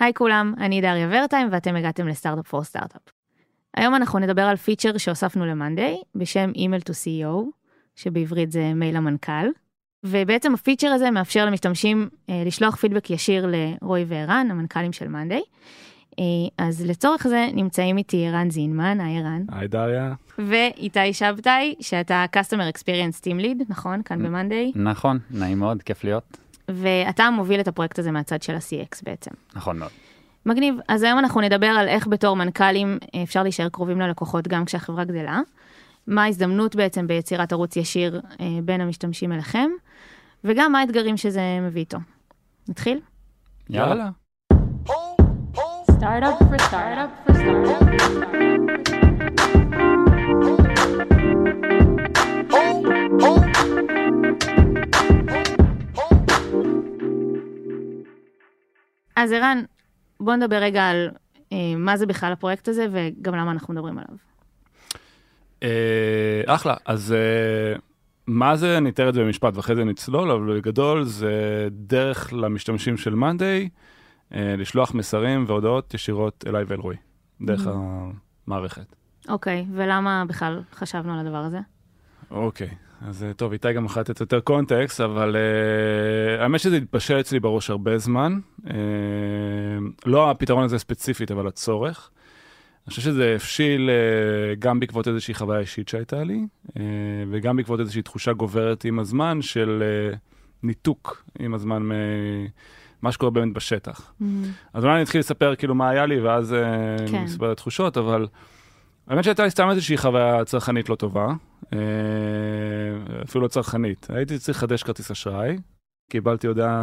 היי כולם, אני דריה ורטהיים ואתם הגעתם ל Startup for Startup. היום אנחנו נדבר על פיצ'ר שהוספנו ל monday בשם Email to CEO, שבעברית זה מייל המנכ"ל. ובעצם הפיצ'ר הזה מאפשר למשתמשים אה, לשלוח פידבק ישיר לרועי וערן, המנכ"לים של monday. אה, אז לצורך זה נמצאים איתי ערן זינמן, היי ערן. היי דריה. ואיתי שבתאי, שאתה Customer Experience Team Lead, נכון? כאן ב monday. נכון, נעים מאוד, כיף להיות. ואתה מוביל את הפרויקט הזה מהצד של ה-CX בעצם. נכון מאוד. מגניב. אז היום אנחנו נדבר על איך בתור מנכ"לים אה, אפשר להישאר קרובים ללקוחות גם כשהחברה גדלה. מה ההזדמנות בעצם ביצירת ערוץ ישיר אה, בין המשתמשים אליכם, וגם מה האתגרים שזה מביא איתו. נתחיל? יאללה. Startup for startup for startup. אז ערן, בוא נדבר רגע על אה, מה זה בכלל הפרויקט הזה וגם למה אנחנו מדברים עליו. אה, אחלה, אז אה, מה זה, אני אתאר את זה במשפט ואחרי זה נצלול, אבל בגדול זה דרך למשתמשים של מאנדיי לשלוח מסרים והודעות ישירות אליי ואל רועי, דרך המערכת. אוקיי, ולמה בכלל חשבנו על הדבר הזה? אוקיי, אז אה, טוב, איתי גם יכול לתת יותר קונטקסט, אבל uh, האמת שזה התבשל אצלי בראש הרבה זמן. Uh, לא הפתרון הזה ספציפית, אבל הצורך. אני חושב שזה הבשיל uh, גם בעקבות איזושהי חוויה אישית שהייתה לי, uh, וגם בעקבות איזושהי תחושה גוברת עם הזמן של uh, ניתוק עם הזמן ממה שקורה באמת בשטח. Mm-hmm. אז אולי אני אתחיל לספר כאילו מה היה לי, ואז כן. נספר את התחושות, אבל... האמת שהייתה לי סתם איזושהי חוויה צרכנית לא טובה, אה, אפילו לא צרכנית. הייתי צריך לחדש כרטיס אשראי, קיבלתי הודעה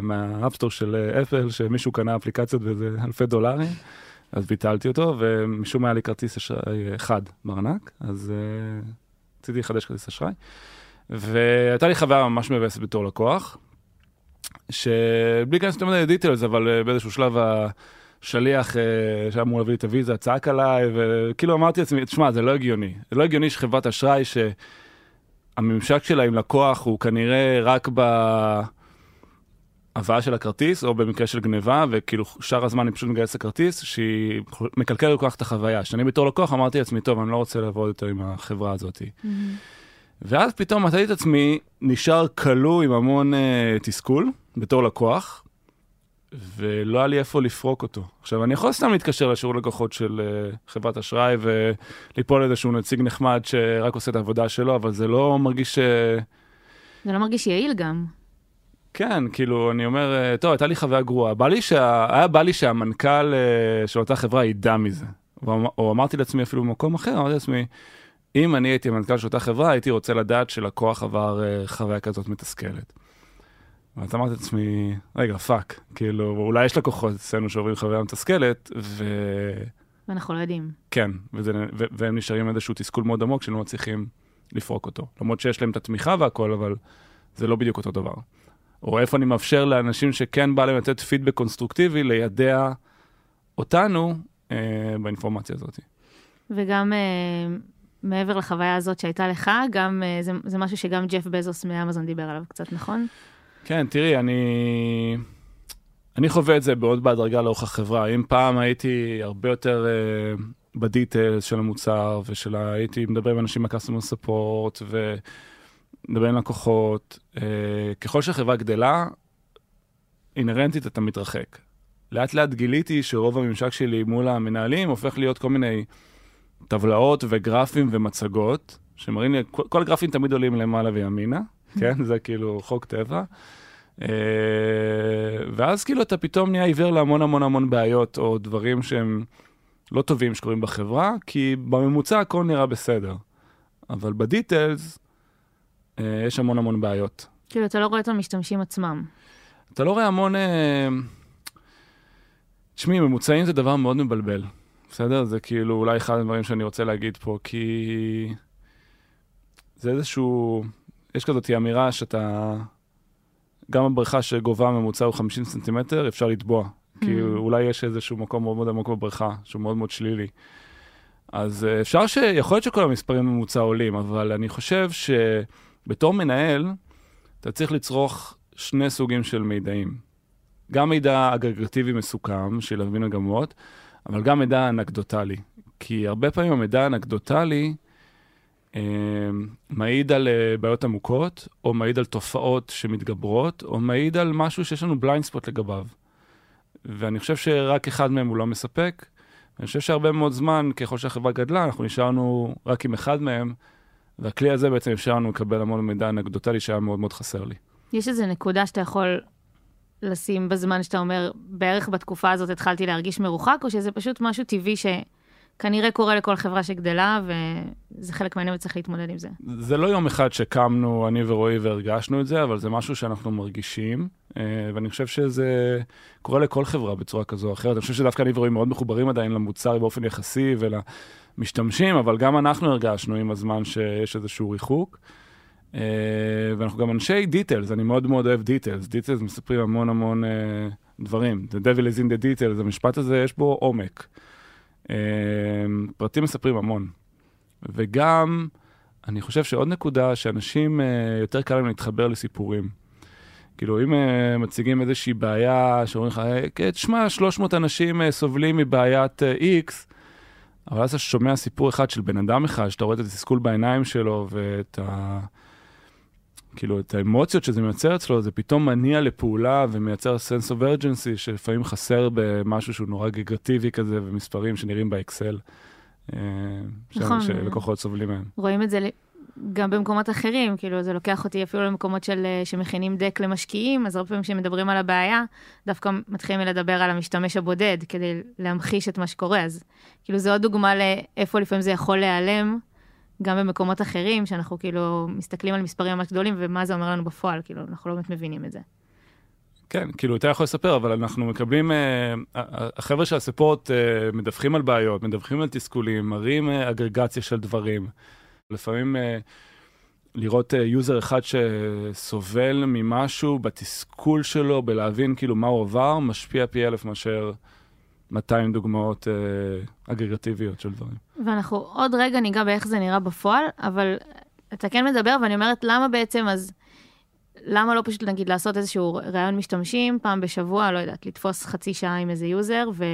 מה App Store של Apple שמישהו קנה אפליקציות וזה אלפי דולרים, אז ביטלתי אותו, ומשום מה היה לי כרטיס אשראי אחד בארנק, אז רציתי לחדש כרטיס אשראי. והייתה לי חוויה ממש מבאסת בתור לקוח, שבלי להיכנס יותר מדי ל details, אבל באיזשהו שלב ה... שליח אה, שהיה אמור להביא לי את הוויזה צעק עליי, וכאילו אמרתי לעצמי, תשמע, זה לא הגיוני. זה לא הגיוני שחברת אשראי, שהממשק שלה עם לקוח הוא כנראה רק בהבאה של הכרטיס, או במקרה של גניבה, וכאילו שאר הזמן היא פשוט מגייסת הכרטיס, שהיא מקלקלת כל כך את החוויה. שאני בתור לקוח אמרתי לעצמי, טוב, אני לא רוצה לעבוד יותר עם החברה הזאת. Mm-hmm. ואז פתאום מצאתי את עצמי נשאר כלוא עם המון uh, תסכול בתור לקוח, ולא היה לי איפה לפרוק אותו. עכשיו, אני יכול סתם להתקשר לשירות לקוחות של uh, חברת אשראי וליפול איזשהו נציג נחמד שרק עושה את העבודה שלו, אבל זה לא מרגיש... Uh... זה לא מרגיש יעיל גם. כן, כאילו, אני אומר, אה, טוב, הייתה לי חוויה גרועה. בא לי שה... היה בא לי שהמנכ"ל אה, של אותה חברה ידע מזה. או, או אמרתי לעצמי אפילו במקום אחר, אמרתי לעצמי, אם אני הייתי המנכ"ל של אותה חברה, הייתי רוצה לדעת שלקוח עבר אה, חוויה כזאת מתסכלת. ואז אמרתי לעצמי, רגע, fuck, כאילו, אולי יש לקוחות אצלנו שעוברים חוויה מתסכלת, ו... ואנחנו לא יודעים. כן, וזה, ו- והם נשארים איזשהו תסכול מאוד עמוק שלא מצליחים לפרוק אותו. למרות שיש להם את התמיכה והכל, אבל זה לא בדיוק אותו דבר. או איפה אני מאפשר לאנשים שכן בא להם לתת פידבק קונסטרוקטיבי, לידע אותנו אה, באינפורמציה הזאת. וגם אה, מעבר לחוויה הזאת שהייתה לך, גם אה, זה, זה משהו שגם ג'ף בזוס מאמזון דיבר עליו קצת, נכון? כן, תראי, אני... אני חווה את זה בעוד בהדרגה לאורך החברה. אם פעם הייתי הרבה יותר uh, בדיטלס של המוצר, ושל ה... הייתי מדבר עם אנשים מהקסטומר ספורט, ומדבר עם לקוחות, uh, ככל שהחברה גדלה, אינהרנטית אתה מתרחק. לאט לאט גיליתי שרוב הממשק שלי מול המנהלים הופך להיות כל מיני טבלאות וגרפים ומצגות, שמראים לי, כל, כל הגרפים תמיד עולים למעלה וימינה. כן? זה כאילו חוק טבע. אה, ואז כאילו אתה פתאום נהיה עיוור להמון המון המון בעיות, או דברים שהם לא טובים שקורים בחברה, כי בממוצע הכל נראה בסדר. אבל בדיטלס אה, יש המון המון בעיות. כאילו, אתה לא רואה את המשתמשים עצמם. אתה לא רואה המון... אה, תשמעי, ממוצעים זה דבר מאוד מבלבל, בסדר? זה כאילו אולי אחד הדברים שאני רוצה להגיד פה, כי זה איזשהו... יש כזאת אמירה שאתה, גם הבריכה שגובה ממוצע הוא 50 סנטימטר, אפשר לטבוע. Mm-hmm. כי אולי יש איזשהו מקום מאוד מאוד עמוק בבריכה, שהוא מאוד מאוד שלילי. אז אה, אפשר ש... יכול להיות שכל המספרים ממוצע עולים, אבל אני חושב שבתור מנהל, אתה צריך לצרוך שני סוגים של מידעים. גם מידע אגרגטיבי מסוכם של להבין מגמות, אבל גם מידע אנקדוטלי. כי הרבה פעמים המידע האנקדוטלי מעיד על אה, בעיות עמוקות, או מעיד על תופעות שמתגברות, או מעיד על משהו שיש לנו בליינד ספוט לגביו. ואני חושב שרק אחד מהם הוא לא מספק. אני חושב שהרבה מאוד זמן, ככל שהחברה גדלה, אנחנו נשארנו רק עם אחד מהם, והכלי הזה בעצם אפשר לנו לקבל המון מידע אנקדוטלי שהיה מאוד מאוד חסר לי. יש איזו נקודה שאתה יכול לשים בזמן שאתה אומר, בערך בתקופה הזאת התחלתי להרגיש מרוחק, או שזה פשוט משהו טבעי שכנראה קורה לכל חברה שגדלה, וזה חלק מהעניין וצריך להתמודד עם זה. זה לא יום אחד שקמנו, אני ורועי, והרגשנו את זה, אבל זה משהו שאנחנו מרגישים, אה, ואני חושב שזה קורה לכל חברה בצורה כזו או אחרת. אני חושב שדווקא אני ורועי מאוד מחוברים עדיין למוצר באופן יחסי ולמשתמשים, אבל גם אנחנו הרגשנו עם הזמן שיש איזשהו ריחוק. Uh, ואנחנו גם אנשי details, אני מאוד מאוד אוהב details. details מספרים המון המון uh, דברים. The devil is in the details, המשפט הזה יש בו עומק. Uh, פרטים מספרים המון. וגם, אני חושב שעוד נקודה, שאנשים, uh, יותר קל להם להתחבר לסיפורים. כאילו, אם uh, מציגים איזושהי בעיה, שאומרים לך, תשמע, 300 אנשים סובלים מבעיית X, אבל אז אתה שומע סיפור אחד של בן אדם אחד, שאתה רואה את התסכול בעיניים שלו ואת ה... כאילו, את האמוציות שזה מייצר אצלו, זה פתאום מניע לפעולה ומייצר sense of urgency שלפעמים חסר במשהו שהוא נורא גגרטיבי כזה, ומספרים שנראים באקסל, אה, נכון. שלקוחות סובלים מהם. רואים את זה גם במקומות אחרים, כאילו זה לוקח אותי אפילו למקומות של, אה, שמכינים דק למשקיעים, אז הרבה פעמים כשמדברים על הבעיה, דווקא מתחילים לדבר על המשתמש הבודד, כדי להמחיש את מה שקורה, אז כאילו זו עוד דוגמה לאיפה לפעמים זה יכול להיעלם. גם במקומות אחרים, שאנחנו כאילו מסתכלים על מספרים ממש גדולים, ומה זה אומר לנו בפועל, כאילו, אנחנו לא באמת מבינים את זה. כן, כאילו, אתה יכול לספר, אבל אנחנו מקבלים, אה, החבר'ה של ה support אה, מדווחים על בעיות, מדווחים על תסכולים, מראים אה, אגרגציה של דברים. לפעמים אה, לראות אה, user אחד שסובל ממשהו בתסכול שלו, בלהבין כאילו מה הוא עבר, משפיע פי אלף מאשר 200 דוגמאות אה, אגרגטיביות של דברים. ואנחנו עוד רגע ניגע באיך זה נראה בפועל, אבל אתה כן מדבר, ואני אומרת, למה בעצם אז... למה לא פשוט נגיד לעשות איזשהו ראיון משתמשים פעם בשבוע, לא יודעת, לתפוס חצי שעה עם איזה user ו...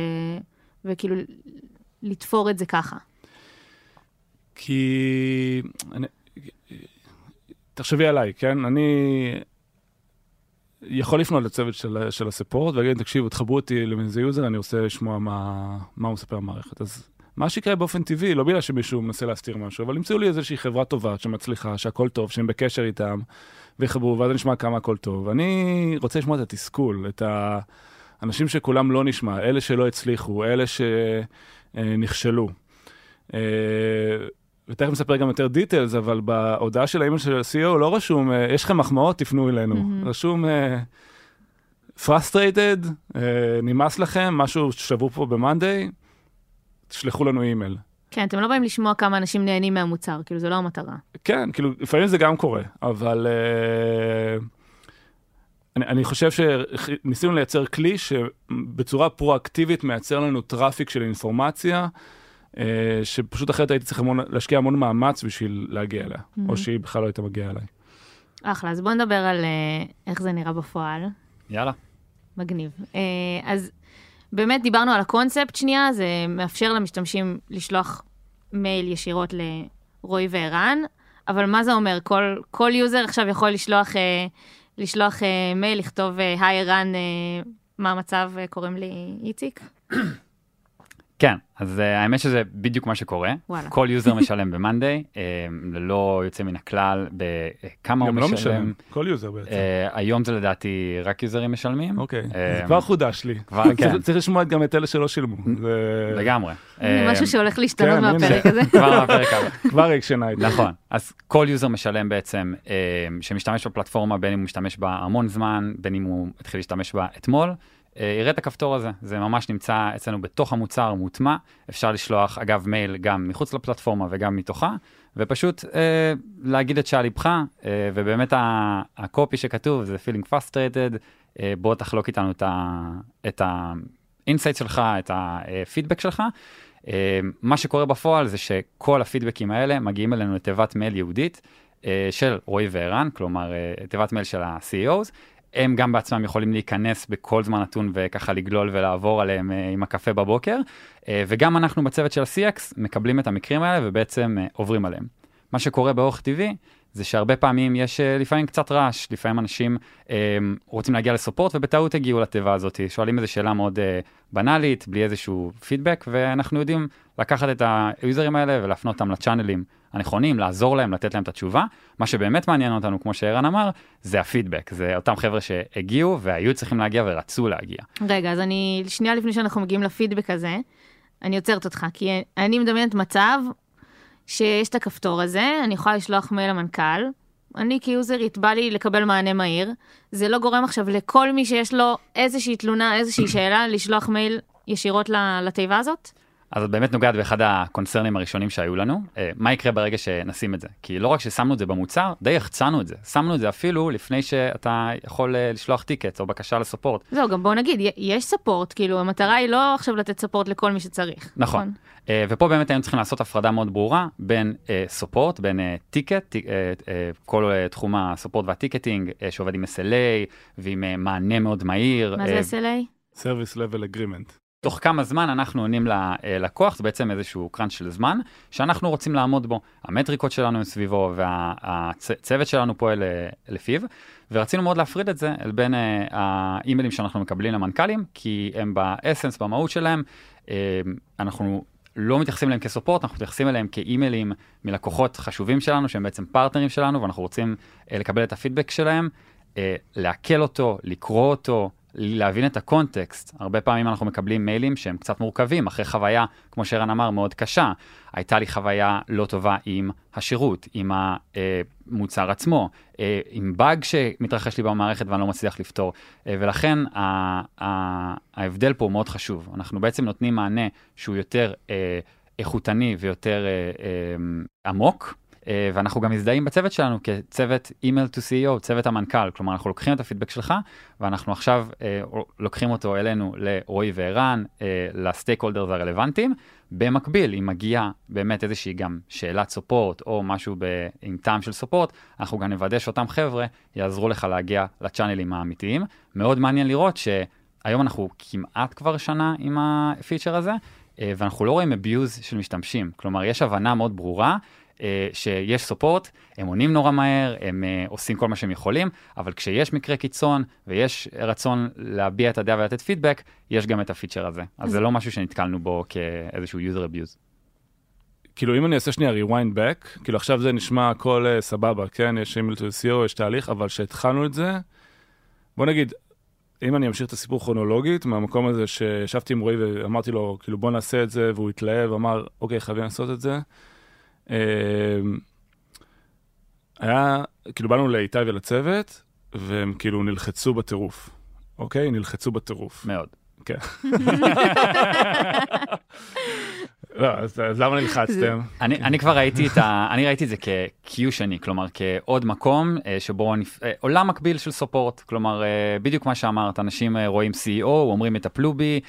וכאילו לתפור את זה ככה? כי... אני... תחשבי עליי, כן? אני יכול לפנות לצוות של, של הספורט ולהגיד, תקשיבו, תחברו אותי לאיזה יוזר, אני רוצה לשמוע מה, מה הוא מספר במערכת. אז מה שיקרה באופן טבעי, לא בגלל שמישהו מנסה להסתיר משהו, אבל ימצאו לי איזושהי חברה טובה שמצליחה, שהכל טוב, שהם בקשר איתם, ויחברו, ואז נשמע כמה הכל טוב. אני רוצה לשמוע את התסכול, את האנשים שכולם לא נשמע, אלה שלא הצליחו, אלה שנכשלו. ותכף נספר גם יותר דיטלס, אבל בהודעה של האימייל של ה-CEO לא רשום, אה, יש לכם מחמאות, תפנו אלינו. Mm-hmm. רשום, uh, frustrated, uh, נמאס לכם, משהו ששברו פה ב-Monday, תשלחו לנו אימייל. כן, אתם לא באים לשמוע כמה אנשים נהנים מהמוצר, כאילו, זו לא המטרה. כן, כאילו, לפעמים זה גם קורה, אבל uh, אני, אני חושב שניסינו לייצר כלי שבצורה פרואקטיבית מייצר לנו traffic של אינפורמציה. אה, שפשוט אחרת הייתי צריך המון, להשקיע המון מאמץ בשביל להגיע אליה, mm-hmm. או שהיא בכלל לא הייתה מגיעה אליי. אחלה, אז בוא נדבר על uh, איך זה נראה בפועל. יאללה. מגניב. Uh, אז באמת דיברנו על הקונספט שנייה, זה מאפשר למשתמשים לשלוח מייל ישירות לרועי וערן, אבל מה זה אומר? כל, כל user עכשיו יכול לשלוח, uh, לשלוח uh, מייל, לכתוב, היי ערן, uh, מה המצב, uh, קוראים לי איציק? כן, אז uh, האמת שזה בדיוק מה שקורה. וואלה. כל user משלם ב-Monday, uh, ללא יוצא מן הכלל, בכמה הוא משלם. גם לא משלם, כל user בעצם. Uh, היום זה לדעתי רק יוזרים משלמים. אוקיי, uh, זה כבר חודש לי. כבר, כן. צריך, צריך לשמוע גם את אלה שלא שילמו. זה... לגמרי. משהו שהולך להשתנות כן, מהפרק הזה. כבר מהפרק הבא. כבר הקשנה איתי. נכון, אז כל user משלם בעצם, uh, שמשתמש בפלטפורמה, בין אם הוא משתמש בה המון זמן, בין אם הוא התחיל להשתמש בה אתמול. אה, יראה את הכפתור הזה, זה ממש נמצא אצלנו בתוך המוצר מוטמע, אפשר לשלוח אגב מייל גם מחוץ לפלטפורמה וגם מתוכה, ופשוט אה, להגיד את שעל ליבך, אה, ובאמת ה copy שכתוב זה feeling frustrated, אה, בוא תחלוק איתנו את ה insight שלך, את הפידבק שלך. אה, מה שקורה בפועל זה שכל הפידבקים האלה מגיעים אלינו לתיבת מייל ייעודית אה, של רועי וערן, כלומר אה, תיבת מייל של ה-CEOs, הם גם בעצמם יכולים להיכנס בכל זמן נתון וככה לגלול ולעבור עליהם uh, עם הקפה בבוקר, uh, וגם אנחנו בצוות של ה-CX מקבלים את המקרים האלה ובעצם uh, עוברים עליהם. מה שקורה באורך טבעי זה שהרבה פעמים יש uh, לפעמים קצת רעש, לפעמים אנשים um, רוצים להגיע לסופורט ובטעות הגיעו לתיבה הזאת, שואלים איזו שאלה מאוד uh, בנאלית, בלי איזשהו פידבק, ואנחנו יודעים לקחת את היוזרים האלה ולהפנות אותם לצ'אנלים הנכונים, לעזור להם, לתת להם את התשובה. מה שבאמת מעניין אותנו, כמו שערן אמר, זה הפידבק, זה אותם חבר'ה שהגיעו והיו צריכים להגיע ורצו להגיע. רגע, אז אני, שנייה לפני שאנחנו מגיעים לפידבק הזה, אני עוצרת אותך, כי אני מדמיינת מצב שיש את הכפתור הזה, אני יכולה לשלוח מייל למנכ"ל, אני כיוזרית, בא לי לקבל מענה מהיר, זה לא גורם עכשיו לכל מי שיש לו איזושהי תלונה, איזושהי שאלה, לשלוח מייל ישירות לתיבה הזאת? אז את באמת נוגעת באחד הקונצרנים הראשונים שהיו לנו, אה, מה יקרה ברגע שנשים את זה? כי לא רק ששמנו את זה במוצר, די החצנו את זה. שמנו את זה אפילו לפני שאתה יכול אה, לשלוח טיקט או בקשה לספורט. זהו, גם בוא נגיד, יש ספורט, כאילו המטרה היא לא עכשיו לתת ספורט לכל מי שצריך. נכון. נכון? אה, ופה באמת היינו צריכים לעשות הפרדה מאוד ברורה בין ספורט, בין טיקט, כל תחום הספורט והטיקטינג שעובד עם SLA ועם מענה מאוד מהיר. מה זה SLA? Service Level Agreement. תוך כמה זמן אנחנו עונים ללקוח, זה בעצם איזשהו קראנץ' של זמן שאנחנו רוצים לעמוד בו. המטריקות שלנו הם סביבו והצוות שלנו פועל אה, לפיו, ורצינו מאוד להפריד את זה אל בין אה, האימיילים שאנחנו מקבלים למנכ"לים, כי הם באסנס, במהות שלהם, אה, אנחנו לא מתייחסים אליהם כסופורט, אנחנו מתייחסים אליהם כאימיילים מלקוחות חשובים שלנו, שהם בעצם פרטנרים שלנו, ואנחנו רוצים לקבל את הפידבק שלהם, לעכל אותו, לקרוא אותו, להבין את הקונטקסט. הרבה פעמים אנחנו מקבלים מיילים שהם קצת מורכבים, אחרי חוויה, כמו שרן אמר, מאוד קשה. הייתה לי חוויה לא טובה עם השירות, עם המוצר עצמו, אה, עם באג שמתרחש לי במערכת ואני לא מצליח לפתור. אה, ולכן ההבדל פה הוא מאוד חשוב. אנחנו בעצם נותנים מענה שהוא יותר אה, איכותני ויותר עמוק. אה, ואנחנו גם מזדהים בצוות שלנו כצוות אימייל to CEO, צוות המנכ"ל, כלומר אנחנו לוקחים את הפידבק שלך ואנחנו עכשיו אה, לוקחים אותו אלינו לרועי וערן, אה, לסטייק הולדרס הרלוונטיים. במקביל, אם מגיעה באמת איזושהי גם שאלת סופורט או משהו ב, עם טעם של סופורט, אנחנו גם נוודא שאותם חבר'ה יעזרו לך להגיע לצ'אנלים האמיתיים. מאוד מעניין לראות שהיום אנחנו כמעט כבר שנה עם הפיצ'ר הזה, אה, ואנחנו לא רואים abuse של משתמשים. כלומר, יש הבנה מאוד ברורה שיש סופורט, הם עונים נורא מהר, הם uh, עושים כל מה שהם יכולים, אבל כשיש מקרה קיצון ויש רצון להביע את הדעה ולתת פידבק, יש גם את הפיצ'ר הזה. אז זה לא משהו שנתקלנו בו כאיזשהו user abuse. כאילו אם אני אעשה שנייה rewind back, כאילו עכשיו זה נשמע הכל uh, סבבה, כן, יש אימייל to CEO, יש תהליך, אבל כשהתחלנו את זה, בוא נגיד, אם אני אמשיך את הסיפור כרונולוגית, מהמקום הזה שישבתי עם רועי ואמרתי לו, כאילו בוא נעשה את זה, והוא התלהב, אמר, אוקיי, חייבים לעשות את זה. אמ, היה, כאילו באנו לאיתי ולצוות, והם כאילו נלחצו בטירוף, אוקיי? נלחצו בטירוף. מאוד. כן. לא, אז, אז למה נלחצתם? אני, אני כבר ראיתי את ה... אני ראיתי את זה כ-Q שני, כלומר כעוד מקום אה, שבו נפ... אה, עולם מקביל של סופורט, כלומר אה, בדיוק מה שאמרת, אנשים רואים CEO, אומרים יטפלו בי,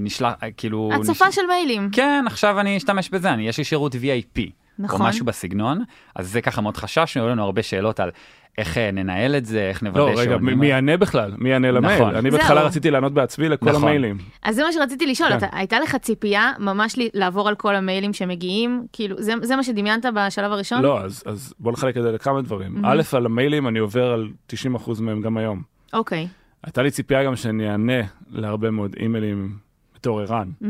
נשלח, כאילו... הצפה נש... של מיילים. כן, עכשיו אני אשתמש בזה, אני, יש לי שירות VIP. נכון. או משהו בסגנון, אז זה ככה מאוד חששנו, היו לנו הרבה שאלות על איך אה, ננהל את זה, איך נוודא לא, רגע, מי יענה בכלל? מי יענה למייל? נכון. אני בהתחלה רציתי לענות בעצמי לכל נכון. המיילים. אז זה מה שרציתי לשאול, כן. אתה, הייתה לך ציפייה ממש לי, לעבור על כל המיילים שמגיעים? כאילו, זה, זה מה שדמיינת בשלב הראשון? לא, אז, אז בוא נחלק את זה לכמה דברים. Mm-hmm. א', על המיילים אני עובר על 90% מהם גם היום. אוקיי. Okay. הייתה לי ציפייה גם שאני אענה להרבה מאוד אימיילים בתור ערן. Mm-hmm.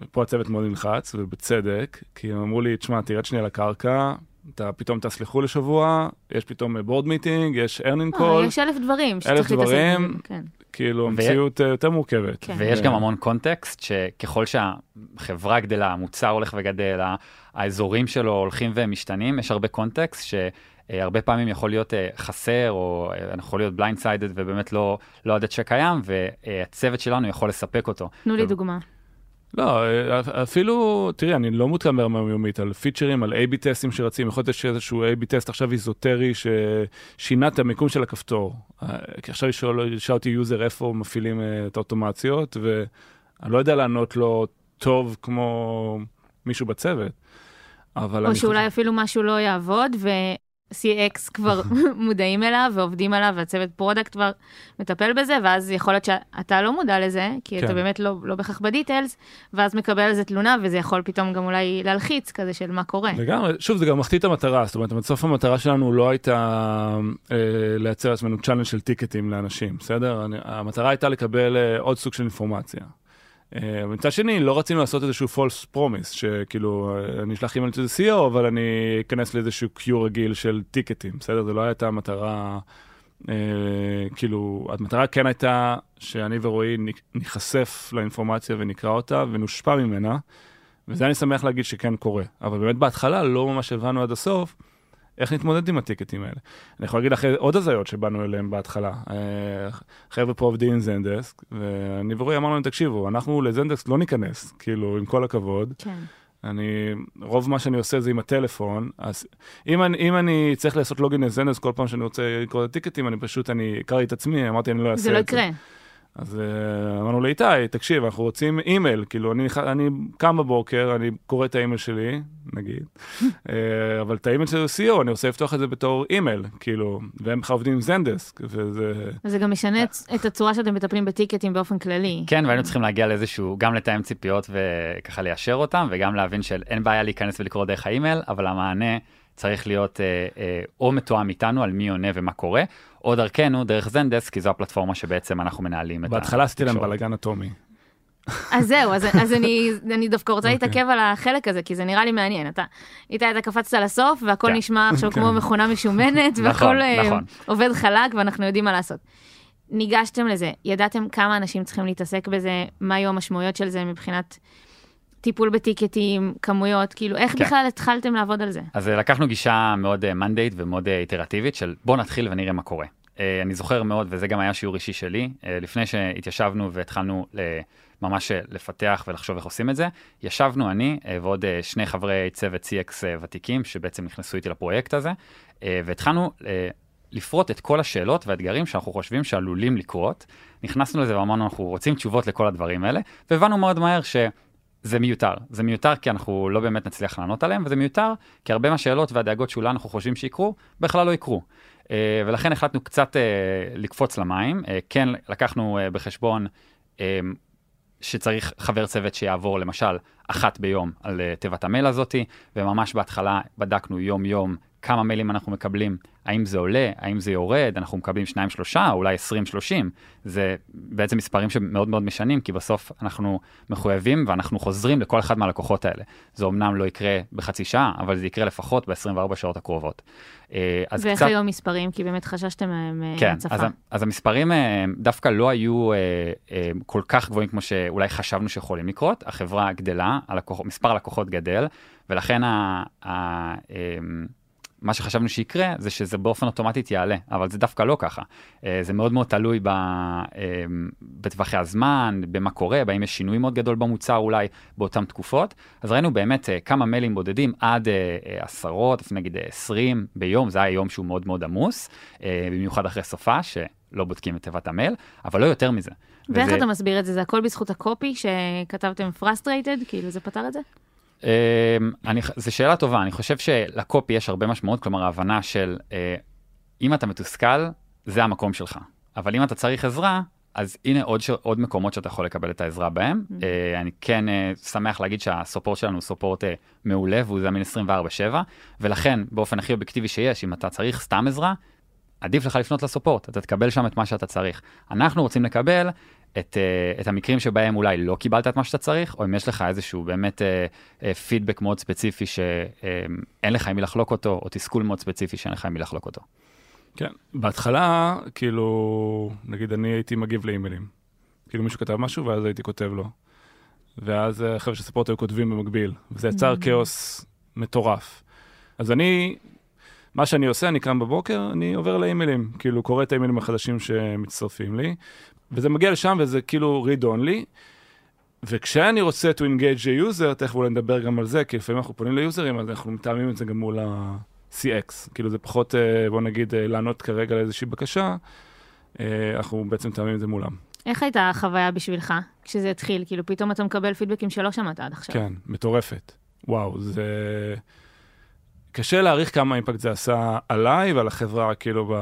ופה הצוות מאוד נלחץ, ובצדק, כי הם אמרו לי, תשמע, תרד שנייה לקרקע, אתה פתאום תסלחו לשבוע, יש פתאום board meeting, יש earning call. אה, יש אלף דברים שצריך להתעסק. אלף דברים, כן. כאילו, המציאות ו... יותר מורכבת. כן. ויש גם המון context, שככל שהחברה גדלה, המוצר הולך וגדל, האזורים שלו הולכים ומשתנים, יש הרבה context ש... הרבה פעמים יכול להיות uh, חסר, או uh, יכול להיות blind sided ובאמת לא, לא יודעת שקיים, והצוות שלנו יכול לספק אותו. תנו לי דוגמה. לא, אפילו, תראי, אני לא מעודכן ברמה יומית על פיצ'רים, על A-B testים שרצים, יכול להיות שיש איזשהו A-B test עכשיו איזוטרי ששינה את המיקום של הכפתור. כי עכשיו ישאל אותי user איפה מפעילים אה, את האוטומציות, ואני לא יודע לענות לו טוב כמו מישהו בצוות. או שאולי חושב... אפילו משהו לא יעבוד, ו... CX כבר מודעים אליו ועובדים עליו, והצוות product כבר מטפל בזה, ואז יכול להיות שאתה לא מודע לזה, כי כן. אתה באמת לא, לא בהכרח בדיטיילס, ואז מקבל על זה תלונה, וזה יכול פתאום גם אולי להלחיץ כזה של מה קורה. לגמרי, שוב, זה גם מחטיא את המטרה, זאת אומרת, בסוף המטרה שלנו לא הייתה אה, לייצר לעצמנו צ'אנל של טיקטים לאנשים, בסדר? אני, המטרה הייתה לקבל אה, עוד סוג של אינפורמציה. אה, מצד שני, לא רצינו לעשות איזשהו false promise, שכאילו, אה, אני אשלח אימייל שזה CEO, אבל אני אכנס לאיזשהו קיו רגיל של טיקטים, בסדר? זה לא הייתה המטרה, אה, כאילו, המטרה כן הייתה שאני ורועי ניחשף לאינפורמציה ונקרא אותה ונושפע ממנה, וזה אני שמח להגיד שכן קורה. אבל באמת בהתחלה לא ממש הבנו עד הסוף. איך נתמודד עם הטיקטים האלה. אני יכול להגיד אחרי עוד הזיות שבאנו אליהם בהתחלה. אה, חבר'ה פה עובדים עם זנדסק, ואני ורועי אמרנו להם, תקשיבו, אנחנו לזנדסק לא ניכנס, כאילו, עם כל הכבוד. כן. אני, רוב מה שאני עושה זה עם הטלפון, אז אם אני, אם אני צריך לעשות login לזנדסק כל פעם שאני רוצה לקרוא את ה ticketים, אני פשוט, אני אקרא את עצמי, אמרתי, אני לא אעשה את זה. זה לא יקרה. אז uh, אמרנו לאיתי, תקשיב, אנחנו רוצים אימייל, כאילו, אני, אני קם בבוקר, אני קורא את האימייל שלי, נגיד, uh, אבל את האימייל של CEO, אני רוצה לפתוח את זה בתור אימייל, כאילו, והם בכלל עובדים עם זנדסק, וזה... זה גם משנה את הצורה שאתם מטפלים ב ticketים באופן כללי. כן, והיינו צריכים להגיע לאיזשהו, גם לתאם ציפיות וככה ליישר אותם, וגם להבין שאין בעיה להיכנס ולקרוא דרך האימייל, אבל המענה... צריך להיות אה, אה, או מתואם איתנו על מי עונה ומה קורה, או דרכנו, דרך זנדסק, כי זו הפלטפורמה שבעצם אנחנו מנהלים את ה... בהתחלה עשיתי להם בלאגן אטומי. אז זהו, אז, אז אני, אני דווקא רוצה okay. אוקיי. להתעכב על החלק הזה, כי זה נראה לי מעניין. אתה, איתה, אתה קפצת לסוף, והכל כן. נשמע עכשיו כן. כמו מכונה משומנת, נכון, והכל אה, נכון. עובד חלק, ואנחנו יודעים מה לעשות. ניגשתם לזה, ידעתם כמה אנשים צריכים להתעסק בזה, מה היו המשמעויות של זה מבחינת טיפול בטיקטים, כמויות, כאילו, איך כן. בכלל התחלתם לעבוד על זה? אז אה, לקחנו גישה מאוד מנדייט אה, ומאוד איטרטיבית של בוא נתחיל ונראה מה קורה. אה, אני זוכר מאוד, וזה גם היה שיעור אישי שלי, לפני שהתיישבנו והתחלנו ממש לפתח ולחשוב איך עושים את זה, ישבנו אני ועוד שני חברי צוות CX ותיקים, שבעצם נכנסו איתי לפרויקט הזה, והתחלנו לפרוט את כל השאלות והאתגרים שאנחנו חושבים שעלולים לקרות. נכנסנו לזה ואמרנו, אנחנו רוצים תשובות לכל הדברים האלה, והבנו מאוד מהר ש... זה מיותר. זה מיותר כי אנחנו לא באמת נצליח לענות עליהם, וזה מיותר כי הרבה מהשאלות והדאגות שאולי אנחנו חושבים שיקרו, בכלל לא יקרו. Uh, ולכן החלטנו קצת uh, לקפוץ למים. Uh, כן, לקחנו בחשבון שצריך חבר צוות שיעבור למשל אחת ביום על תיבת המייל הזאתי, וממש בהתחלה בדקנו יום-יום כמה מיילים אנחנו מקבלים, האם זה עולה, האם זה יורד, אנחנו מקבלים שניים שלושה, אולי עשרים שלושים, זה בעצם מספרים שמאוד מאוד משנים, כי בסוף אנחנו מחויבים ואנחנו חוזרים לכל אחד מהלקוחות האלה. זה אמנם לא יקרה בחצי שעה, אבל זה יקרה לפחות ב-24 שעות הקרובות. אה, אז ואיך קצת... היו המספרים? כי באמת חששתם מהם אה, כן, הצפה. אז, אז המספרים אה, דווקא לא היו כל כך גבוהים כמו שאולי חשבנו שיכולים לקרות, החברה גדלה, הלקוח, מספר הלקוחות גדל, ולכן ה... ה מה שחשבנו שיקרה זה שזה באופן אוטומטית יעלה, אבל זה דווקא לא ככה. אה, זה מאוד מאוד תלוי אה, בטווחי הזמן, במה קורה, באם יש שינוי מאוד גדול במוצר אולי באותן תקופות. אז ראינו באמת אה, כמה מיילים בודדים עד עשרות, נגיד 20 ביום, זה היה יום שהוא מאוד מאוד עמוס, במיוחד אחרי סופ״ש, שלא בודקים את תיבת המייל, אבל לא יותר מזה. ואיך וזה... אתה מסביר את זה? זה הכל בזכות ה copy שכתבתם frustrated? כאילו זה פתר את זה? אמ, אני, זו שאלה טובה, אני חושב שלקופי יש הרבה משמעות, כלומר ההבנה של אה, אם אתה מתוסכל, זה המקום שלך. אבל אם אתה צריך עזרה, אז הנה עוד, ש... עוד מקומות שאתה יכול לקבל את העזרה בהם. Mm-hmm. Uh, אני כן uh, שמח להגיד שהסופורט שלנו הוא סופורט uh, מעולה והוא זמין 24/7, ולכן באופן הכי אובייקטיבי שיש, אם אתה צריך סתם עזרה, עדיף לך לפנות לסופורט, אתה תקבל שם את מה שאתה צריך. אנחנו רוצים לקבל את, uh, את המקרים שבהם אולי לא קיבלת את מה שאתה צריך, או אם יש לך איזשהו באמת uh, uh, פידבק מאוד ספציפי שאין לך עם מי לחלוק אותו, או תסכול מאוד ספציפי שאין לך עם מי לחלוק אותו. כן, בהתחלה, כאילו, נגיד אני הייתי מגיב לאימיילים. כאילו מישהו כתב משהו ואז הייתי כותב לו. ואז חבר'ה של ספורט היו כותבים במקביל, וזה יצר mm-hmm. כאוס מטורף. אז אני, מה שאני עושה, אני קם בבוקר, אני עובר לאימיילים, כאילו קורא את האימיילים החדשים שמצטרפים לי, וזה מגיע לשם וזה כאילו read only. וכשאני רוצה to engage a user, תכף אולי נדבר גם על זה, כי לפעמים אנחנו פונים ליוזרים, אז אנחנו מתאמים את זה גם מול ה-CX. כאילו זה פחות, אה, בוא נגיד, אה, לענות כרגע לאיזושהי בקשה, אה, אנחנו בעצם מתאמים את זה מולם. איך הייתה החוויה בשבילך כשזה התחיל? כאילו פתאום אתה מקבל פידבקים שלא שמעת עד עכשיו. כן, מטורפת. וואו, זה... קשה להעריך כמה אימפקט זה עשה עליי ועל החברה, כאילו,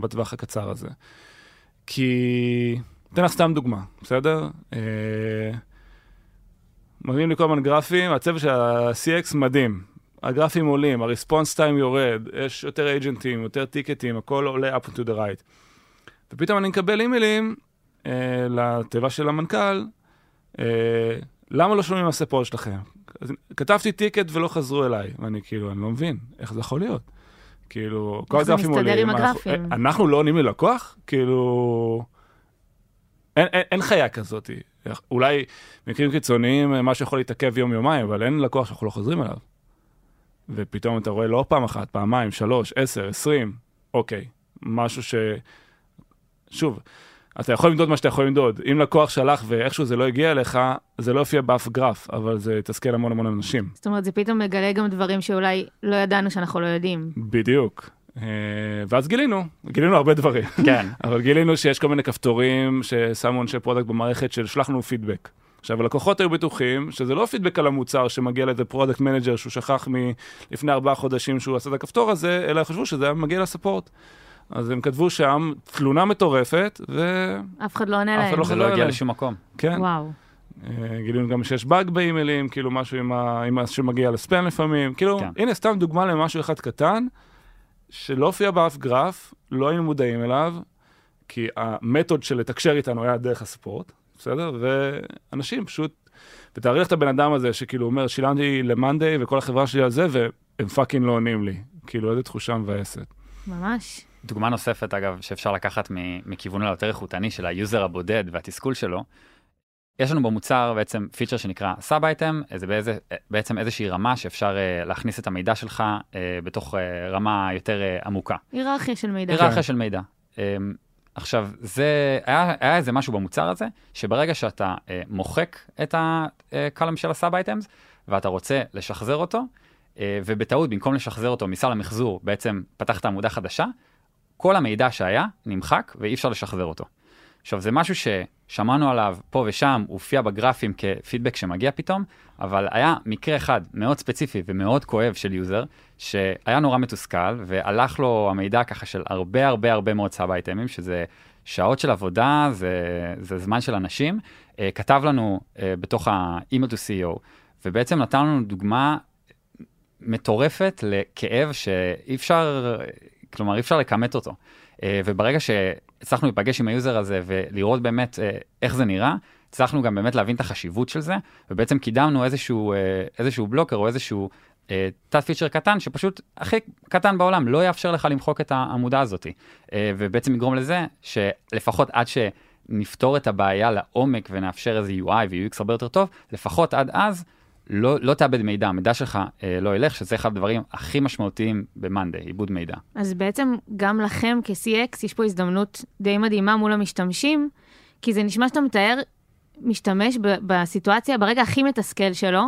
בטווח הקצר הזה. כי, אתן לך סתם דוגמה, בסדר? אה, מראים לי כל הזמן גרפים, הצוות של ה-CX מדהים. הגרפים עולים, ה-response time יורד, יש יותר אייג'נטים, יותר טיקטים, הכל עולה up to the right. ופתאום אני מקבל אימיילים אה, לתיבה של המנכ"ל, אה, למה לא שומעים מהספורט שלכם? כתבתי טיקט ולא חזרו אליי, ואני כאילו, אני לא מבין, איך זה יכול להיות? כאילו, כל איך זה הגרפים מסתדר עולים. עם אנחנו- הגרפים? אה, אנחנו לא עונים ללקוח? כאילו... אין, אין, אין חיה כזאת. אולי במקרים קיצוניים אה, משהו יכול להתעכב יום-יומיים, אבל אין לקוח שאנחנו לא חוזרים אליו. ופתאום אתה רואה לא פעם אחת, פעמיים, שלוש, עשר, עשרים, אוקיי, משהו ש... שוב, אתה יכול למדוד מה שאתה יכול למדוד. אם לקוח שלח ואיכשהו זה לא הגיע אליך, זה לא יופיע באף גרף, אבל זה יתסכל המון המון אנשים. זאת אומרת, זה פתאום מגלה גם דברים שאולי לא ידענו שאנחנו לא יודעים. בדיוק. אה, ואז גילינו, גילינו הרבה דברים. כן. אבל גילינו שיש כל מיני כפתורים ששמו אנשי product במערכת של שלח לנו פידבק. עכשיו, הלקוחות היו בטוחים שזה לא פידבק על המוצר שמגיע לאיזה product manager שהוא שכח מלפני ארבעה חודשים שהוא עשה את הכפתור הזה, אלא חשבו שזה היה מגיע ל support. אז הם כתבו שם תלונה מטורפת, וכן, אף אחד לא עונה אף אחד להם. לא זה חזר לא הגיע. לשום מקום. וואו. אה, גילינו גם שיש באג באימיילים, כאילו משהו עם ה... עם ה... שמגיע לספאם לפעמים, כאילו, כן. הנה סתם דוגמה למשהו אחד קטן, שלא הופיע באף גרף, לא היינו מודעים אליו, כי ה method של לתקשר איתנו היה דרך ה support, בסדר? ואנשים פשוט, ותארי לך את הבן אדם הזה שכאילו אומר, שילמתי ל-Monday וכל החברה שלי על זה, והם fucking לא עונים לי. כאילו, איזה תחושה מבאסת. ממש. דוגמה נוספת, אגב, שאפשר לקחת מכיוון היותר איכותני של היוזר הבודד והתסכול שלו, יש לנו במוצר בעצם feature שנקרא sub item, זה באיזה, בעצם איזושהי רמה שאפשר uh, להכניס את המידע שלך uh, בתוך uh, רמה יותר עמוקה. היררכיה של מידע. היררכיה של מידע. Um, עכשיו, זה, היה, היה איזה משהו במוצר הזה, שברגע שאתה uh, מוחק את ה column של ה sub items, ואתה רוצה לשחזר אותו, uh, ובטעות, במקום לשחזר אותו מסל המחזור, בעצם פתחת עמודה חדשה, כל המידע שהיה נמחק ואי אפשר לשחזר אותו. עכשיו, זה משהו ששמענו עליו פה ושם, הופיע בגרפים כפידבק שמגיע פתאום, אבל היה מקרה אחד מאוד ספציפי ומאוד כואב של user, שהיה נורא מתוסכל, והלך לו המידע ככה של הרבה הרבה הרבה מאוד sub אייטמים, שזה שעות של עבודה, זה, זה זמן של אנשים, uh, כתב לנו uh, בתוך ה-email to CEO, ובעצם נתן לנו דוגמה מטורפת לכאב שאי אפשר, כלומר אי אפשר לכמת אותו. Uh, וברגע שהצלחנו להיפגש עם ה user הזה ולראות באמת uh, איך זה נראה, הצלחנו גם באמת להבין את החשיבות של זה, ובעצם קידמנו איזשהו, uh, איזשהו blocker או איזשהו תת feature קטן, שפשוט הכי קטן בעולם, לא יאפשר לך למחוק את העמודה הזאת. ובעצם יגרום לזה שלפחות עד שנפתור את הבעיה לעומק ונאפשר איזה UI ו-UX הרבה יותר טוב, לפחות עד אז, לא, לא תאבד מידע, המידע שלך אה, לא ילך, שזה אחד הדברים הכי משמעותיים ב-Monday, עיבוד מידע. אז בעצם גם לכם כ-CX יש פה הזדמנות די מדהימה מול המשתמשים, כי זה נשמע שאתה מתאר משתמש ב- בסיטואציה, ברגע הכי מתסכל שלו,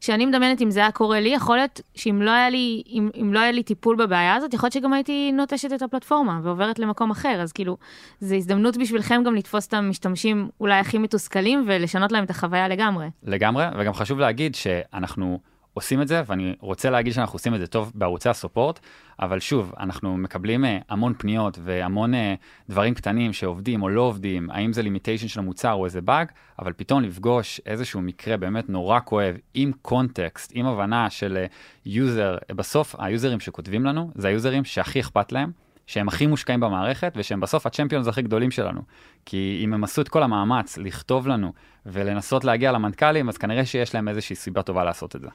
שאני מדמיינת אם זה היה קורה לי, יכול להיות שאם לא היה לי, אם, אם לא היה לי טיפול בבעיה הזאת, יכול להיות שגם הייתי נוטשת את הפלטפורמה ועוברת למקום אחר, אז כאילו, זו הזדמנות בשבילכם גם לתפוס את המשתמשים אולי הכי מתוסכלים ולשנות להם את החוויה לגמרי. לגמרי, וגם חשוב להגיד שאנחנו עושים את זה, ואני רוצה להגיד שאנחנו עושים את זה טוב בערוצי ה support, אבל שוב, אנחנו מקבלים uh, המון פניות והמון uh, דברים קטנים שעובדים או לא עובדים, האם זה limitation של המוצר או איזה באג, אבל פתאום לפגוש איזשהו מקרה באמת נורא כואב, עם context, עם הבנה של user, uh, בסוף ה יוזרים שכותבים לנו, זה ה יוזרים שהכי אכפת להם, שהם הכי מושקעים במערכת, ושהם בסוף ה champions הכי גדולים שלנו. כי אם הם עשו את כל המאמץ לכתוב לנו ולנסות להגיע למנכ"לים, אז כנראה שיש להם איזושהי סיבה טובה לעשות את זה.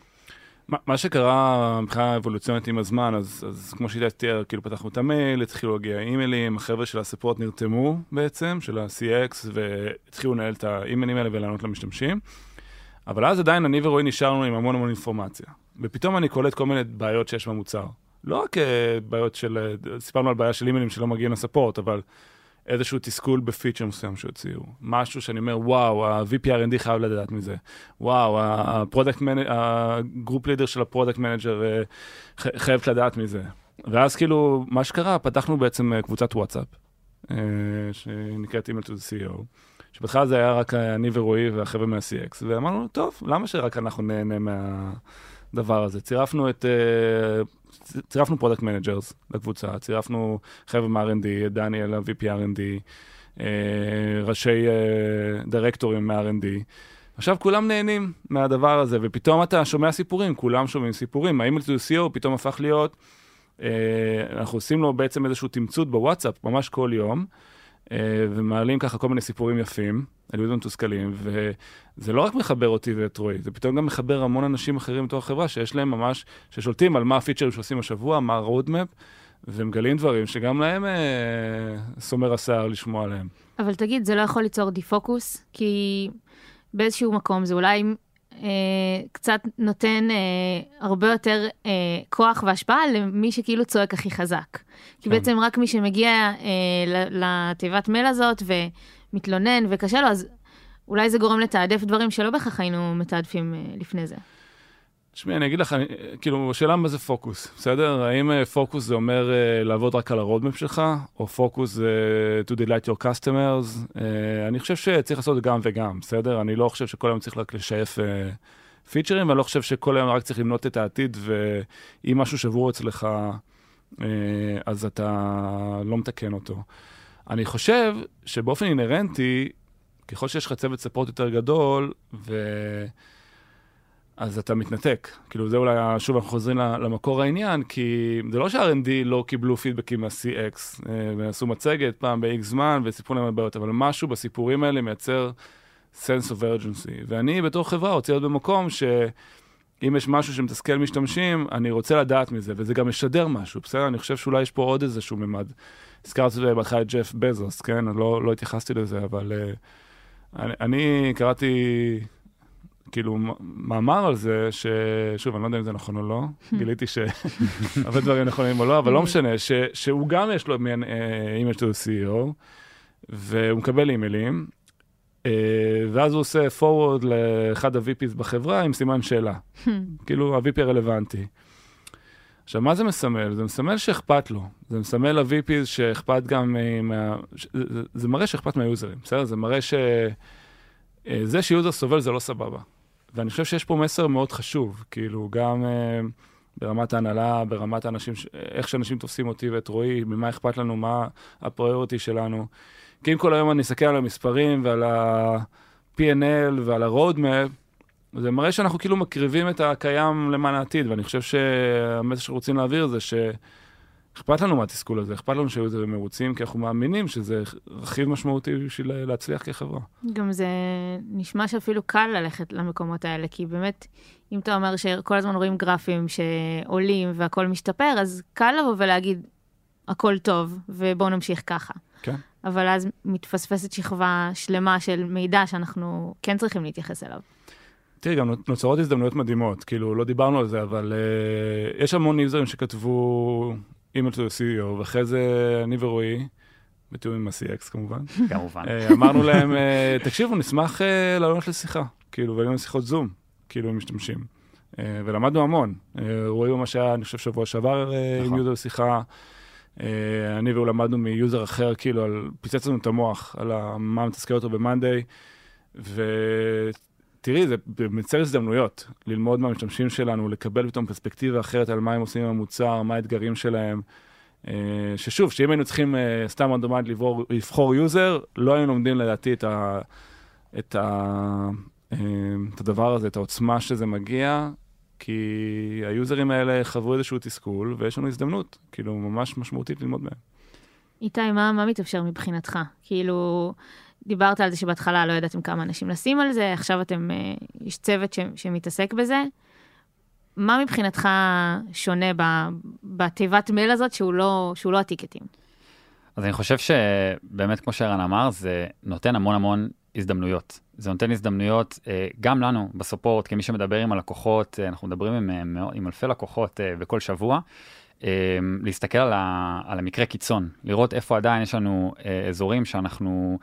מה, שקרה מבחינה אבולוציונית עם הזמן, אז, אז כמו שאיתי תיאר, כאילו פתחנו את המייל, התחילו להגיע אימיילים, החבר'ה של הספורט נרתמו בעצם, של ה-CX, והתחילו לנהל את האימיילים האלה ולענות למשתמשים. אבל אז עדיין אני ורועי נשארנו עם המון המון אינפורמציה. ופתאום אני קולט כל מיני בעיות שיש במוצר. לא רק אה, בעיות של, אה, סיפרנו על בעיה של אימיילים שלא מגיעים ל support, אבל איזשהו תסכול ב feature מסוים שהוציאו. משהו שאני אומר, וואו, ה-VP R&D חייב לדעת מזה. וואו, ה product manager, ה group leader של ה product manager אה, חייבת לדעת מזה. ואז כאילו, מה שקרה, פתחנו בעצם אה, קבוצת וואטסאפ, אה, שנקראת email to the CEO, שבהתחלה זה היה רק אני ורועי והחבר'ה מה-CX, ואמרנו, טוב, למה שרק אנחנו נהנה מה... הדבר הזה. צירפנו את, uh, צירפנו product managers לקבוצה, צירפנו חבר'ה מ-R&D, את דניאל, ה-VP R&D, uh, ראשי uh, דירקטורים מ-R&D. עכשיו כולם נהנים מהדבר הזה, ופתאום אתה שומע סיפורים, כולם שומעים סיפורים. ה email to CEO פתאום הפך להיות, אנחנו עושים לו בעצם איזשהו תמצות בוואטסאפ, ממש כל יום. אה, ומעלים ככה כל מיני סיפורים יפים, על יוזרים מתוסכלים, וזה לא רק מחבר אותי ואת רועי, זה פתאום גם מחבר המון אנשים אחרים בתוך החברה, שיש להם ממש, ששולטים על מה הפיצ'רים שעושים השבוע, מה ה-roadmap, ומגלים דברים שגם להם אה, סומר השיער לשמוע עליהם. אבל תגיד, זה לא יכול ליצור דיפוקוס? כי באיזשהו מקום זה אולי קצת נותן אה, הרבה יותר אה, כוח והשפעה למי שכאילו צועק הכי חזק. כן. כי בעצם רק מי שמגיע אה, לתיבת מייל הזאת ומתלונן וקשה לו, אז אולי זה גורם לתעדף דברים שלא בהכרח היינו מתעדפים אה, לפני זה. תשמעי, אני אגיד לך, כאילו, השאלה מה זה פוקוס, בסדר? האם uh, פוקוס זה אומר uh, לעבוד רק על ה roadmap שלך, או פוקוס זה to delight your customers? Uh, אני חושב שצריך לעשות גם וגם, בסדר? אני לא חושב שכל היום צריך רק לשייף פיצ'רים, ואני לא חושב שכל היום רק צריך לבנות את העתיד, ואם משהו שבור אצלך, אז אתה לא מתקן אותו. אני חושב שבאופן אינהרנטי, ככל שיש לך צוות support יותר גדול, ו... אז אתה מתנתק. כאילו, זה אולי, שוב, אנחנו חוזרים למקור העניין, כי זה לא שה-R&D לא קיבלו פידבקים מה-CX, אה, ועשו מצגת פעם ב-X זמן וסיפרו להם הבעיות, אבל משהו בסיפורים האלה מייצר sense of urgency. ואני בתור חברה רוצה להיות במקום שאם יש משהו שמתסכל משתמשים, אני רוצה לדעת מזה, וזה גם משדר משהו, בסדר? אני חושב שאולי יש פה עוד איזשהו ממד. הזכרתי בהתחלה את ג'ף בזוס, כן? לא, לא התייחסתי לזה, אבל uh, אני, אני קראתי... כאילו מאמר על זה, ששוב, אני לא יודע אם זה נכון או לא, גיליתי שהרבה דברים נכונים או לא, אבל לא משנה, ש, שהוא גם יש לו מעין אימייל של CEO, והוא מקבל אימיילים, uh, ואז הוא עושה forward לאחד ה-VPs בחברה עם סימן שאלה, כאילו ה-VP הרלוונטי. עכשיו, מה זה מסמל? זה מסמל שאכפת לו. זה מסמל ל-VPs שאכפת גם מה... זה, זה מראה שאכפת מהיוזרים, בסדר? זה מראה ש... אה, זה שיוזר סובל זה לא סבבה. ואני חושב שיש פה מסר מאוד חשוב, כאילו, גם uh, ברמת ההנהלה, ברמת האנשים, איך שאנשים תופסים אותי ואת רועי, ממה אכפת לנו, מה הפריוריטי שלנו. כי אם כל היום אני אסתכל על המספרים ועל ה-P&L ועל ה-Roadmap, זה מראה שאנחנו כאילו מקריבים את הקיים למען העתיד, ואני חושב שהמסר שרוצים להעביר זה ש... אכפת לנו מהתסכול הזה, אכפת לנו שהיו זה מרוצים, כי אנחנו מאמינים שזה רכיב משמעותי בשביל להצליח כחברה. גם זה נשמע שאפילו קל ללכת למקומות האלה, כי באמת, אם אתה אומר שכל הזמן רואים גרפים שעולים והכול משתפר, אז קל לבוא ולהגיד, הכל טוב, ובואו נמשיך ככה. כן. אבל אז מתפספסת שכבה שלמה של מידע שאנחנו כן צריכים להתייחס אליו. תראי, גם נוצרות הזדמנויות מדהימות, כאילו, לא דיברנו על זה, אבל uh, יש המון יוזרים שכתבו אימייל to CEO, ואחרי זה אני ורועי, בתיאום עם ה-CX כמובן, כמובן, אה, אמרנו להם, אה, תקשיבו, נשמח אה, לעלות לשיחה, כאילו, והיו לנו שיחות זום, כאילו, עם משתמשים. ולמדנו המון. רועי ממש היה, אני חושב, שבוע שעבר עם נכון. user שיחה. אני והוא למדנו מ user אחר, כאילו, על, פיצץ לנו את המוח על מה מתסכל אותו ב-Monday. תראי, זה מייצר הזדמנויות ללמוד מהמשתמשים שלנו, לקבל פתאום פרספקטיבה אחרת על מה הם עושים עם המוצר, מה האתגרים שלהם. אה, ששוב, שאם היינו צריכים אה, סתם רנדומלית לבחור user, לא היינו לומדים לדעתי את, ה, את, ה, אה, את הדבר הזה, את העוצמה שזה מגיע, כי היוזרים האלה חוו איזשהו תסכול, ויש לנו הזדמנות, כאילו, ממש משמעותית ללמוד מהם. איתי, מה, מה מתאפשר מבחינתך? כאילו, דיברת על זה שבהתחלה לא ידעתם כמה אנשים לשים על זה, עכשיו אתם, אה, יש צוות ש, שמתעסק בזה. מה מבחינתך שונה בתיבת מייל הזאת שהוא לא, שהוא לא הטיקטים? אז אני חושב שבאמת, כמו שערן אמר, זה נותן המון המון הזדמנויות. זה נותן הזדמנויות אה, גם לנו בסופורט, כמי שמדבר עם הלקוחות, אה, אנחנו מדברים עם, עם אלפי לקוחות בכל שבוע, להסתכל על, ה, על המקרה קיצון, לראות איפה עדיין יש לנו אזורים שאנחנו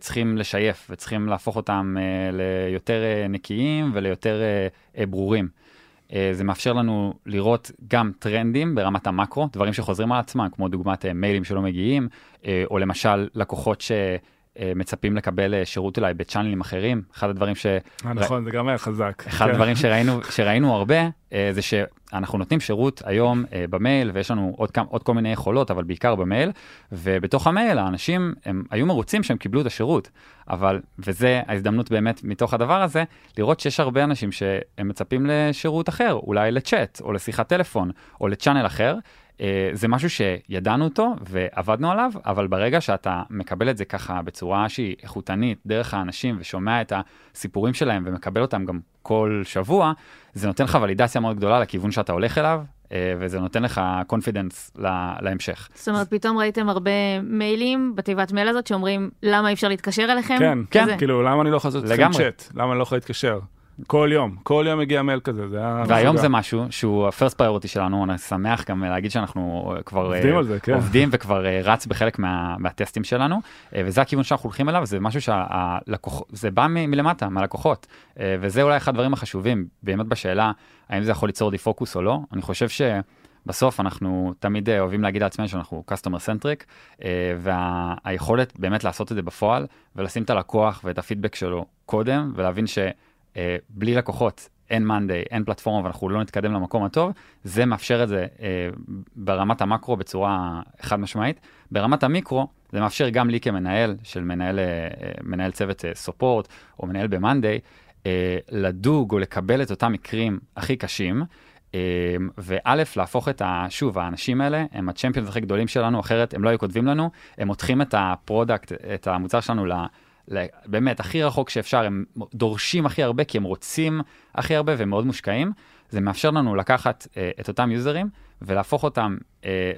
צריכים לשייף וצריכים להפוך אותם אה, ליותר אה, נקיים וליותר ברורים. זה מאפשר לנו לראות גם טרנדים ברמת המקרו, דברים שחוזרים על עצמם, כמו דוגמת מיילים שלא מגיעים, או למשל לקוחות אה, מצפים לקבל אה, שירות אולי בצ'אנלים אחרים. אחד הדברים ש... אה, נכון, זה גם היה חזק. אחד כן. הדברים שראינו, שראינו הרבה, אה, זה שאנחנו נותנים שירות היום במייל, ויש לנו עוד, כמה, עוד כל מיני יכולות, אבל בעיקר במייל, ובתוך המייל האנשים, הם היו מרוצים שהם קיבלו את השירות, אבל, וזה ההזדמנות באמת מתוך הדבר הזה, לראות שיש הרבה אנשים שהם מצפים לשירות אחר, אולי לצ'אט, או לשיחת טלפון, או לצ'אנל אחר. אה, זה משהו שידענו אותו ועבדנו עליו, אבל ברגע שאתה מקבל את זה ככה בצורה שהיא איכותנית, דרך האנשים, ושומע את הסיפורים שלהם ומקבל אותם גם כל שבוע, זה נותן לך ולידציה מאוד גדולה לכיוון שאתה הולך אליו, אה, וזה נותן לך קונפידנס להמשך. זאת אומרת, פתאום ראיתם הרבה מיילים בתיבת מייל הזאת שאומרים, למה אי אפשר להתקשר אליכם? כן, כן. כאילו, למה אני לא יכול לעשות לגמרי. צ'אט? למה אני לא יכול להתקשר? כל יום, כל יום מגיע מייל כזה, זה היה... והיום. זה משהו שהוא ה-first priority שלנו, אני שמח גם להגיד שאנחנו אה, כבר עובדים אה, על זה, כן. עובדים וכבר אה, רץ בחלק מה, מהטסטים שלנו, אה, וזה הכיוון שאנחנו הולכים אליו, זה משהו שהלקוח, זה בא מ- מלמטה, מהלקוחות, אה, וזה אולי אחד הדברים החשובים, באמת בשאלה האם זה יכול ליצור דיפוקוס או לא, אני חושב שבסוף אנחנו תמיד אוהבים להגיד לעצמנו שאנחנו customer centric, והיכולת באמת לעשות את זה בפועל, ולשים את הלקוח ואת הפידבק שלו קודם, ולהבין שבלי לקוחות אין מאנדיי, אין פלטפורמה ואנחנו לא נתקדם למקום הטוב, זה מאפשר את זה אה, ברמת המקרו בצורה חד משמעית. ברמת המיקרו, זה מאפשר גם לי כמנהל של מנהל, אה, אה, מנהל צוות סופורט או מנהל במאנדיי, אה, לדוג או לקבל את אותם מקרים הכי קשים. אה, וא', להפוך את ה... שוב, האנשים האלה הם ה champions הכי גדולים שלנו, אחרת הם לא היו כותבים לנו, הם מותחים את ה product, את המוצר שלנו באמת, הכי רחוק שאפשר, הם דורשים הכי הרבה כי הם רוצים הכי הרבה והם מאוד מושקעים. זה מאפשר לנו לקחת אה, את אותם יוזרים ולהפוך אותם אה,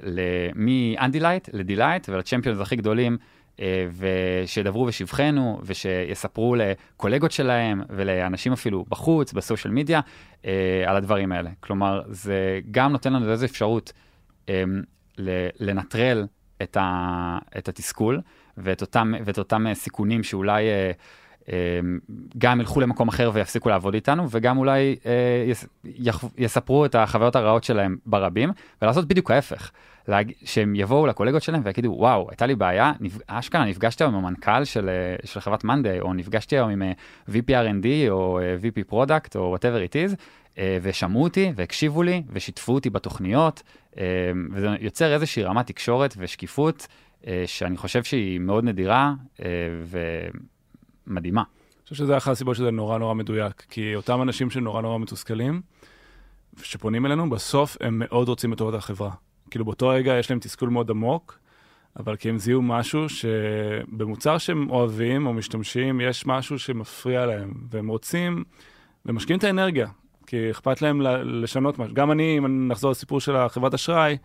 מ-Undelight ל-Delight ול champions הכי גדולים, אה, ושידברו בשבחנו ושיספרו לקולגות שלהם ולאנשים אפילו בחוץ, בסושיאל מדיה, אה, על הדברים האלה. כלומר, זה גם נותן לנו איזו אפשרות ל- לנטרל את, ה, את התסכול ואת אותם, ואת אותם אה, סיכונים שאולי אה, אה, גם ילכו למקום אחר ויפסיקו לעבוד איתנו, וגם אולי יספרו את החוויות הרעות שלהם ברבים, ולעשות בדיוק ההפך. שהם יבואו לקולגות שלהם ויגידו, וואו, הייתה לי בעיה. אשכרה נפגשתי היום עם המנכ"ל של, של חברת מאנדיי, או נפגשתי היום עם אה, VP R&D, או VP Product, או whatever it is, ושמעו אותי, והקשיבו לי, ושיתפו אותי בתוכניות, וזה יוצר איזושהי רמת תקשורת ושקיפות, שאני חושב שהיא מאוד נדירה אה, ומדהימה. אני חושב שזה אחת הסיבות שזה נורא נורא מדויק, כי אותם אנשים שנורא נורא מתוסכלים, שפונים אלינו, בסוף הם מאוד רוצים את טובת החברה. כאילו באותו רגע יש להם תסכול מאוד עמוק, אבל כי הם זיהו משהו שבמוצר שהם אוהבים או משתמשים, יש משהו שמפריע להם, והם רוצים, ומשקיעים את האנרגיה, כי אכפת להם לשנות משהו. גם אני, אם נחזור לסיפור של החברת אשראי,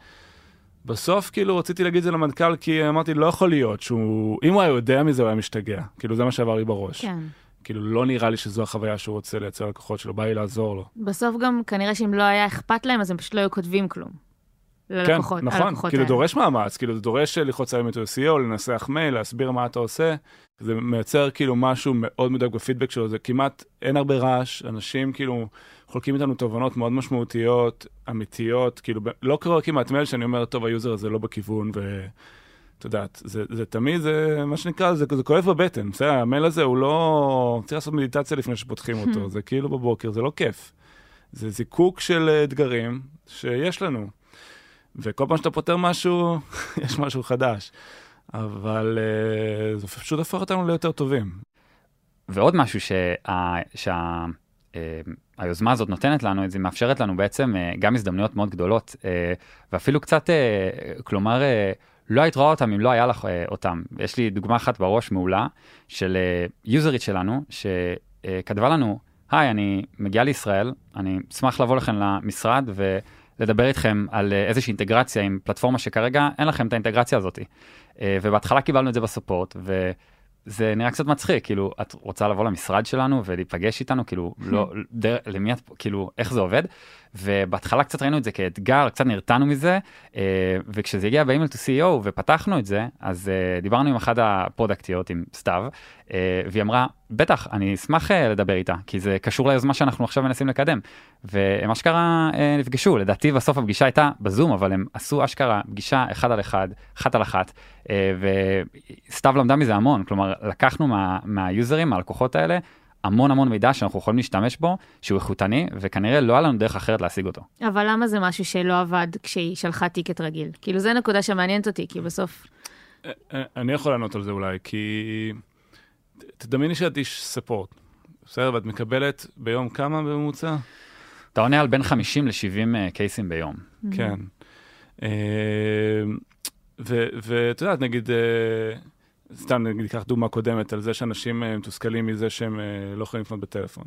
בסוף כאילו רציתי להגיד את זה למנכ"ל, כי אמרתי, לא יכול להיות שהוא, אם הוא היה יודע מזה, הוא היה משתגע. כאילו זה מה שעבר לי בראש. כן. כאילו לא נראה לי שזו החוויה שהוא רוצה לייצר ללקוחות שלו, בא לי לעזור לו. בסוף גם כנראה שאם לא היה אכפת להם, אז הם פשוט לא היו כותבים כלום. ללקוחות, כן, נכון, כאילו האלה. דורש מאמץ, כאילו זה דורש ללחוץ על אמיתו CEO, לנסח מייל, להסביר מה אתה עושה, זה מייצר כאילו משהו מאוד מדויק בפידבק שלו, זה כמעט, אין הרבה רעש, אנשים כאילו חולקים איתנו תובנות מאוד משמעותיות, אמיתיות, כאילו לא קורה כמעט מייל שאני אומר, טוב, ה user הזה לא בכיוון, ואת יודעת, זה, זה תמיד, זה מה שנקרא, זה, זה כואב בבטן, בסדר, המייל הזה הוא לא, צריך לעשות מדיטציה לפני שפותחים אותו, זה כאילו בבוקר, זה לא כיף. זה זיקוק של אה, אתגרים שיש לנו. וכל פעם שאתה פותר משהו, יש משהו חדש. אבל uh, זה פשוט הפך אותנו ליותר טובים. ועוד משהו שה... שה... אה, היוזמה הזאת נותנת לנו, זה מאפשרת לנו בעצם אה, גם הזדמנויות מאוד גדולות, אה, ואפילו קצת, כלומר, לא היית רואה אותם אם לא היה לך אותם. יש לי דוגמה אחת בראש מעולה של יוזרית שלנו, שכתבה לנו, היי, אני מגיעה לישראל, אני אשמח לבוא לכם למשרד ולדבר איתכם על איזושהי אינטגרציה עם פלטפורמה שכרגע אין לכם את האינטגרציה הזאת. ובהתחלה קיבלנו את זה בסופורט, ו... זה נראה קצת מצחיק, כאילו, את רוצה לבוא למשרד שלנו ולהיפגש איתנו, כאילו, לא, דר, למי את, כאילו, איך זה עובד? ובהתחלה קצת ראינו את זה כאתגר, קצת נרתענו מזה, אה, וכשזה הגיע באימייל טו CEO ופתחנו את זה, אז אה, דיברנו עם אחת הפרודקטיות, עם סתיו, אה, והיא אמרה, בטח, אני אשמח אה, לדבר איתה, כי זה קשור ליוזמה שאנחנו עכשיו מנסים לקדם. והם אשכרה אה, נפגשו, לדעתי בסוף הפגישה הייתה בזום, אבל הם עשו אשכרה פגישה אחד על אחד, אחת על אחת, אה, וסתיו למדה מזה המון, כלומר, לקחנו מה, מהיוזרים, מהלקוחות האלה, המון המון מידע שאנחנו יכולים להשתמש בו, שהוא איכותני, וכנראה לא היה לנו דרך אחרת להשיג אותו. אבל למה זה משהו שלא עבד כשהיא שלחה טיקט רגיל? כאילו, זו נקודה שמעניינת אותי, כי בסוף... אני יכול לענות על זה אולי, כי תדמייני שאת איש ספורט, בסדר? ואת מקבלת ביום כמה בממוצע? אתה עונה על בין 50 ל-70 קייסים ביום. כן. ואת יודעת, נגיד, סתם נגיד, ניקח דוגמה קודמת על זה שאנשים מתוסכלים מזה שהם לא יכולים לפנות בטלפון.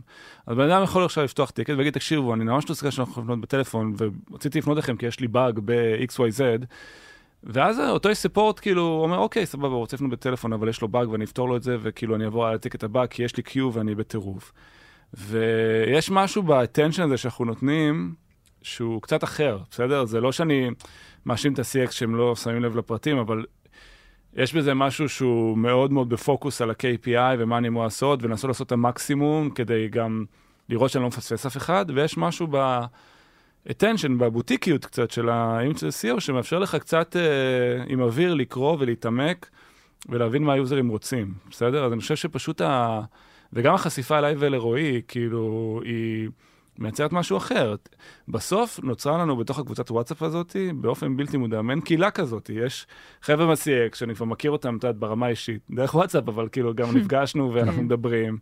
אז בן אדם יכול עכשיו לפתוח טיקט ולהגיד, תקשיבו, אני ממש מתוסכל שאני לא יכול לפנות בטלפון, ורציתי לפנות לכם כי יש לי באג ב-XYZ, ואז אותו איש ספורט כאילו אומר, אוקיי, סבבה, הוא רוצה לפנות בטלפון, אבל יש לו באג ואני אפתור לו את זה, וכאילו אני אעבור על הטיקט הבא, כי יש לי קיו ואני בטירוף. ויש משהו באטנשן הזה שאנחנו נותנים, שהוא קצת אחר, בסדר? זה לא שאני מאשים את ה-CX שהם לא שמים לב לפרטים, אבל יש בזה משהו שהוא מאוד מאוד בפוקוס על ה-KPI ומה אני אמור לעשות, ולנסות לעשות את המקסימום כדי גם לראות שאני לא מפספס אף אחד, ויש משהו ב... attention, בבוטיקיות קצת של האימג' של CEO, שמאפשר לך קצת אה, עם אוויר לקרוא ולהתעמק ולהבין מה היוזרים רוצים, בסדר? אז אני חושב שפשוט ה... וגם החשיפה אליי ולרועי, כאילו, היא מייצרת משהו אחר. בסוף נוצרה לנו בתוך הקבוצת וואטסאפ הזאת, באופן בלתי מודע, מעין קהילה כזאת. יש חבר'ה מה-CX, שאני כבר מכיר אותם, את יודעת, ברמה האישית, דרך וואטסאפ, אבל כאילו גם נפגשנו ואנחנו מדברים,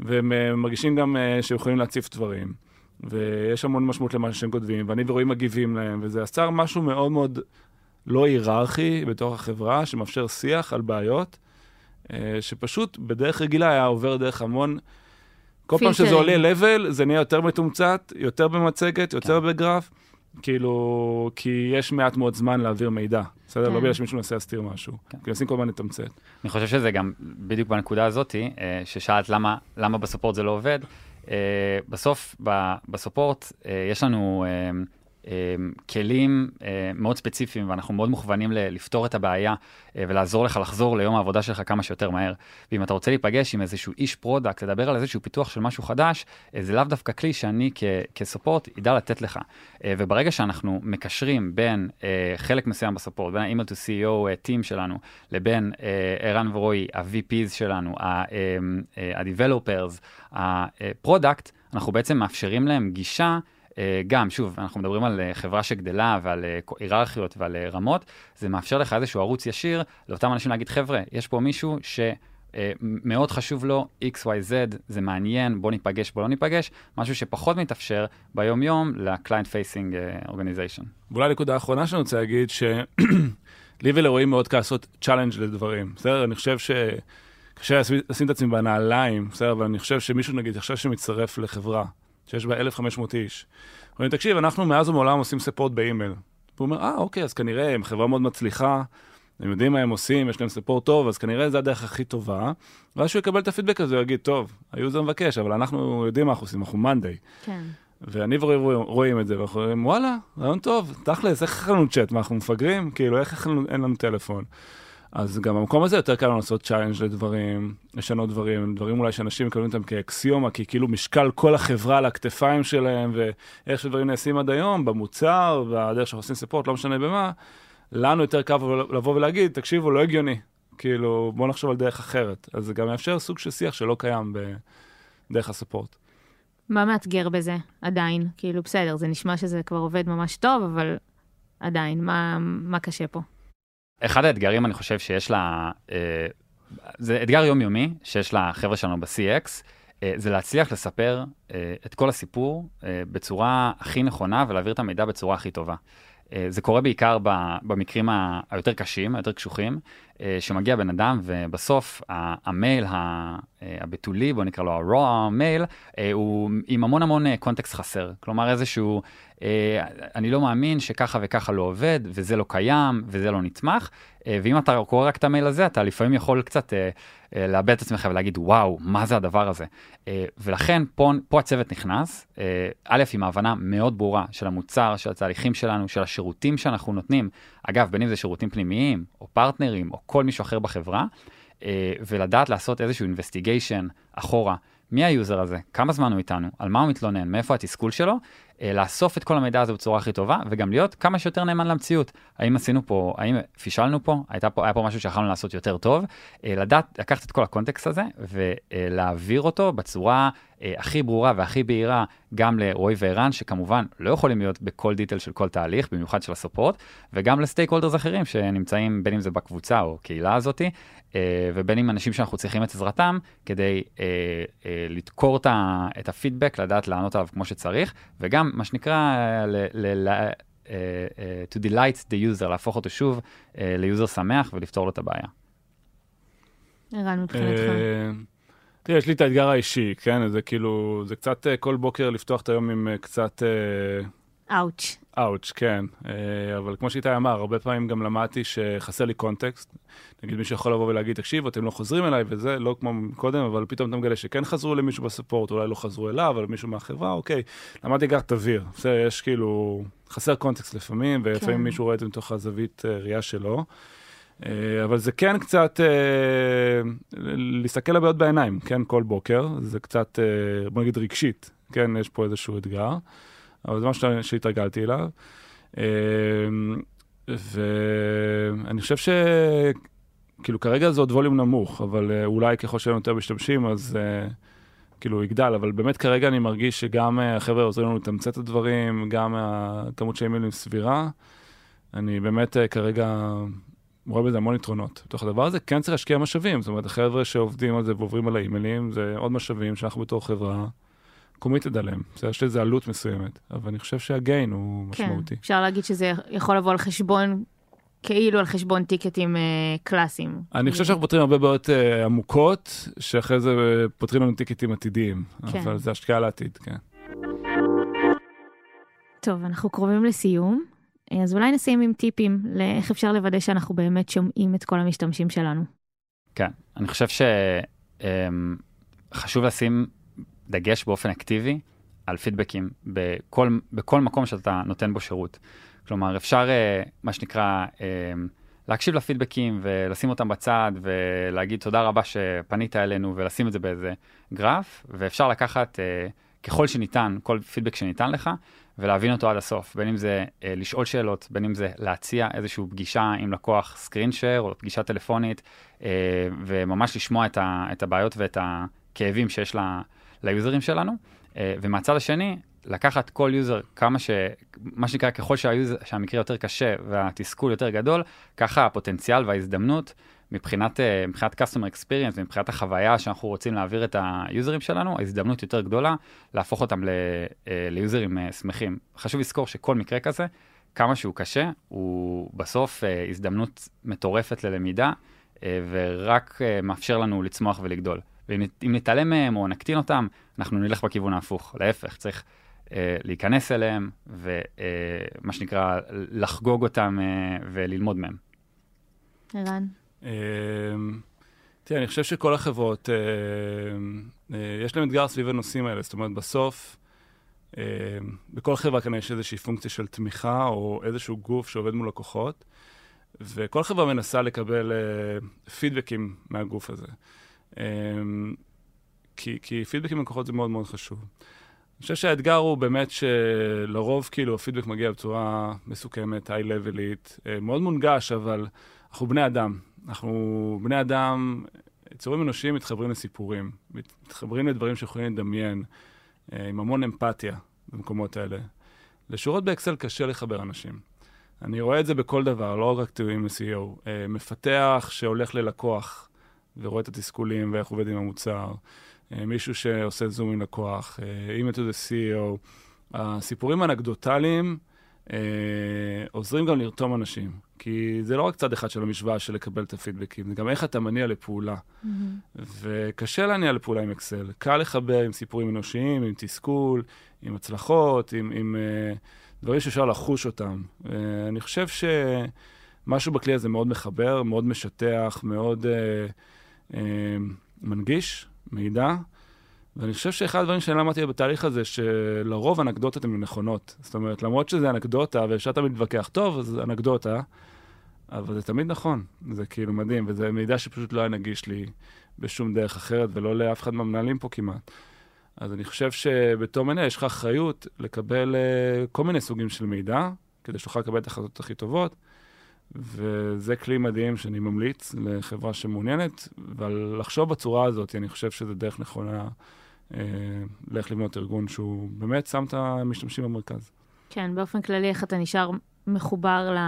והם מרגישים גם uh, שיכולים להציף דברים. ויש המון משמעות למה שהם כותבים, ואני ורועי מגיבים להם, וזה יצר משהו מאוד מאוד לא היררכי בתוך החברה, שמאפשר שיח על בעיות, אה, שפשוט בדרך רגילה היה עובר דרך המון... כל פעם שזה עולה level, זה נהיה יותר מתומצת, יותר במצגת, יותר כן. בגרף, כאילו, כי יש מעט מאוד זמן להעביר מידע. בסדר? לא כן. לא בגלל שמישהו מנסה להסתיר משהו. כן. כי מנסים כל הזמן לתמצת. אני חושב שזה גם בדיוק בנקודה הזאת, אה, ששאלת למה, למה ב support זה לא עובד. Uh, בסוף, ב support, uh, יש לנו uh, כלים מאוד ספציפיים, ואנחנו מאוד מוכוונים לפתור את הבעיה ולעזור לך לחזור ליום העבודה שלך כמה שיותר מהר. ואם אתה רוצה להיפגש עם איזשהו איש product, לדבר על איזשהו פיתוח של משהו חדש, זה לאו דווקא כלי שאני כ support ידע לתת לך. וברגע שאנחנו מקשרים בין חלק מסוים ב support, בין ה-email to CEO team שלנו, לבין ערן ורועי, ה-VPs שלנו, ה-developers, ה product, אנחנו בעצם מאפשרים להם גישה אה, גם, שוב, אנחנו מדברים על אה, חברה שגדלה ועל אה, היררכיות ועל רמות, זה מאפשר לך איזשהו ערוץ ישיר לאותם אנשים להגיד, חבר'ה, יש פה מישהו ש... מאוד חשוב לו, XYZ, זה מעניין, בוא ניפגש, בוא לא ניפגש, משהו שפחות מתאפשר ביום-יום ל-client facing organization. ואולי נקודה אחרונה שאני רוצה להגיד, שלי ולרועי מאוד קל לעשות challenge לדברים, בסדר? אני חושב ש... קשה לשים את עצמי בנעליים, בסדר? אבל אני חושב שמישהו, נגיד, עכשיו שמצטרף לחברה, שיש בה 1,500 איש. אומרים, תקשיב, אנחנו מאז ומעולם עושים support באימייל. והוא אומר, אה, אוקיי, אז כנראה הם חברה מאוד מצליחה, הם יודעים מה הם עושים, יש להם support טוב, אז כנראה זו הדרך הכי טובה. ואז שהוא יקבל את הפידבק הזה, הוא יגיד, טוב, ה user מבקש, אבל אנחנו יודעים מה אנחנו עושים, אנחנו מאנדיי. כן. ואני ורועי רואים את זה, ואנחנו אומרים, וואלה, רעיון טוב, תכלס, איך אין לנו צ'אט, מה, אנחנו מפגרים? כאילו, איך אין לנו טלפון? אז גם במקום הזה יותר קל לנו לעשות challenge לדברים, לשנות דברים, דברים אולי שאנשים מקבלים אותם כאקסיומה, כי כאילו משקל כל החברה על הכתפיים שלהם, ואיך שדברים נעשים עד היום, במוצר, והדרך שאנחנו עושים support, לא משנה במה, לנו יותר קל לבוא ולהגיד, תקשיבו, לא הגיוני, כאילו, בואו נחשוב על דרך אחרת. אז זה גם מאפשר סוג של שיח שלא קיים בדרך הספורט. מה מאתגר בזה עדיין? כאילו, בסדר, זה נשמע שזה כבר עובד ממש טוב, אבל עדיין, מה, מה קשה פה? אחד האתגרים, אני חושב שיש לה, אה, זה אתגר יומיומי שיש לחבר'ה שלנו ב-CX, אה, זה להצליח לספר אה, את כל הסיפור בצורה הכי נכונה ולהעביר את המידע בצורה הכי טובה. זה קורה בעיקר במקרים היותר קשים, היותר קשוחים, שמגיע בן אדם ובסוף המייל אה, הבתולי, בוא נקרא לו ה-raw מייל, הוא עם המון המון קונטקסט חסר. כלומר איזשהו, אני לא מאמין שככה וככה לא עובד, וזה לא קיים, וזה לא נתמך, ואם אתה קורא רק את המייל הזה, אתה לפעמים יכול קצת אה, לאבד את עצמך ולהגיד, וואו, מה זה הדבר הזה? אה, ולכן פה, פה הצוות נכנס, אה, א', עם ההבנה מאוד ברורה של המוצר, של התהליכים שלנו, של השירותים שאנחנו נותנים, אגב, בין אם זה שירותים פנימיים, או partnerים, או כל מישהו אחר בחברה, ולדעת לעשות איזשהו investigation אחורה. מי ה user הזה, כמה זמן הוא איתנו, על מה הוא מתלונן, מאיפה התסכול שלו, אה, לאסוף את כל המידע הזה בצורה הכי טובה, וגם להיות כמה שיותר נאמן למציאות. האם עשינו פה, האם פישלנו פה, הייתה פה, היה פה משהו שיכולנו לעשות יותר טוב, אה, לדעת, לקחת את כל ה context הזה ולהעביר אותו בצורה אה, הכי ברורה והכי בהירה גם לרועי וערן, שכמובן לא יכולים להיות בכל detail של כל תהליך, במיוחד של ה support, וגם ל stakeholders אחרים שנמצאים בין אם זה בקבוצה או קהילה הזאתי, אה, ובין אם אנשים שאנחנו צריכים את עזרתם כדי אה, אה, לדקור את הפידבק, לדעת לענות עליו כמו שצריך, וגם מה שנקרא, ל, ל, ל, to delight the user, להפוך אותו שוב ל user שמח ולפתור לו את הבעיה. ערן, מבחינתך. תראה, יש לי את האתגר האישי, כן? זה כאילו, זה קצת כל בוקר לפתוח את היום עם קצת... אאוץ'. אאוץ', כן. אבל כמו שאיתי אמר, הרבה פעמים גם למדתי שחסר לי קונטקסט. נגיד מישהו יכול לבוא ולהגיד, תקשיב, אתם לא חוזרים אליי וזה, לא כמו קודם, אבל פתאום אתה מגלה שכן חזרו למישהו בספורט, אולי לא חזרו אליו, אבל מישהו מהחברה, אוקיי. למדתי גם תבהיר. בסדר, יש כאילו, חסר קונטקסט לפעמים, ולפעמים כן. מישהו רואה את זה מתוך הזווית אה, ראייה שלו. אה, אבל זה כן קצת אה, להסתכל על הבעיות בעיניים, כן, כל בוקר, זה קצת, בוא נגיד רגשית, כן, יש פה איזשהו אתגר, אבל זה משהו שהתרגלתי אליו. ואני חושב ש... כאילו כרגע זה עוד ווליום נמוך, אבל אולי ככל שיהיו יותר משתמשים אז כאילו יגדל, אבל באמת כרגע אני מרגיש שגם החבר'ה עוזרים לנו לתמצת את הדברים, גם הכמות של אימיילים סבירה. אני באמת כרגע רואה בזה המון יתרונות. בתוך הדבר הזה כן צריך להשקיע משאבים, זאת אומרת החבר'ה שעובדים על זה ועוברים על האימיילים, זה עוד משאבים שאנחנו בתור חברה קומיטד עליהם. זה יש לזה עלות מסוימת, אבל אני חושב שהגיין הוא כן, משמעותי. כן, אפשר להגיד שזה יכול לבוא על חשבון כאילו על חשבון טיקטים uh, קלאסיים. אני חושב שאנחנו פותרים הרבה בעיות uh, עמוקות, שאחרי זה uh, פותרים לנו טיקטים עתידיים. כן. אבל זה השקעה לעתיד, כן. טוב, אנחנו קרובים לסיום, אז אולי נשים עם טיפים לאיך אפשר לוודא שאנחנו באמת שומעים את כל המשתמשים שלנו. כן, אני חושב שחשוב אמ, לשים דגש באופן אקטיבי על פידבקים בכל, בכל מקום שאתה נותן בו שירות. כלומר, אפשר, אה, מה שנקרא, אה, להקשיב לפידבקים ולשים אותם בצד ולהגיד תודה רבה שפנית אלינו ולשים את זה באיזה גרף, ואפשר לקחת אה, ככל שניתן, כל פידבק שניתן לך, ולהבין אותו עד הסוף, בין אם זה לשאול שאלות, בין אם זה להציע איזושהי פגישה עם לקוח סקרין שייר או פגישה טלפונית, וממש לשמוע את, ה, את הבעיות ואת הכאבים שיש ל, ל userים שלנו. ומהצד השני, לקחת כל user כמה ש... מה שנקרא, ככל שה user, שהמקרה יותר קשה והתסכול יותר גדול, ככה הפוטנציאל וההזדמנות מבחינת, אה, מבחינת customer experience, מבחינת החוויה שאנחנו רוצים להעביר את ה userים שלנו, ההזדמנות יותר גדולה להפוך אותם ל, אה, ל userים אה, שמחים. חשוב לזכור שכל מקרה כזה, כמה שהוא קשה, הוא בסוף הזדמנות מטורפת ללמידה, ורק מאפשר לנו לצמוח ולגדול. ואם נתעלם מהם או נקטין אותם, אנחנו נלך בכיוון ההפוך. להפך, צריך להיכנס אליהם, ומה שנקרא, לחגוג אותם וללמוד מהם. ערן? תראה, אני חושב שכל החברות, יש להם אתגר סביב הנושאים האלה. זאת אומרת, בסוף, בכל חברה כאן יש איזושהי פונקציה של תמיכה, או איזשהו גוף שעובד מול לקוחות, וכל חברה מנסה לקבל פידבקים מהגוף הזה. כי, כי פידבקים מלקוחות זה מאוד מאוד חשוב. אני חושב שהאתגר הוא באמת שלרוב כאילו הפידבק מגיע בצורה מסוכמת, היי-לבלית, אה, מאוד מונגש, אבל אנחנו בני אדם. אנחנו בני אדם, יצורים אנושיים מתחברים לסיפורים, מתחברים לדברים שיכולים לדמיין, אה, עם המון אמפתיה במקומות האלה. לשורות באקסל קשה לחבר אנשים. אני רואה את זה בכל דבר, לא רק תיאורים ל-CEO. אה, מפתח שהולך ללקוח ורואה את התסכולים ואיך עובד עם המוצר. אה, מישהו שעושה זום עם לקוח, אימייל to the CEO. הסיפורים האנקדוטליים עוזרים גם לרתום אנשים, כי זה לא רק צד אחד של המשוואה של לקבל את הפידבקים, זה גם איך אתה מניע לפעולה. Mm-hmm. וקשה להניע לפעולה עם אקסל. קל לחבר עם סיפורים אנושיים, עם תסכול, עם הצלחות, עם, עם uh, דברים שאפשר לחוש אותם. Uh, אני חושב שמשהו בכלי הזה מאוד מחבר, מאוד משטח, מאוד uh, uh, מנגיש, מידע, ואני חושב שאחד הדברים שאני למדתי בתהליך הזה, שלרוב אנקדוטות הן נכונות. זאת אומרת, למרות שזה אנקדוטה, ואפשר תמיד להתווכח, טוב, אז אנקדוטה, אבל זה תמיד נכון, זה כאילו מדהים, וזה מידע שפשוט לא היה נגיש לי בשום דרך אחרת, ולא לאף אחד מהמנהלים פה כמעט. אז אני חושב שבתור מנהל יש לך אחריות לקבל uh, כל מיני סוגים של מידע, כדי שתוכל לקבל את ההחלטות הכי טובות, וזה כלי מדהים שאני ממליץ לחברה שמעוניינת, אבל לחשוב בצורה הזאת, אני חושב שזו דרך נכונה לאיך לבנות ארגון שהוא באמת שם את המשתמשים במרכז. כן, באופן כללי, איך אתה נשאר מחובר ל...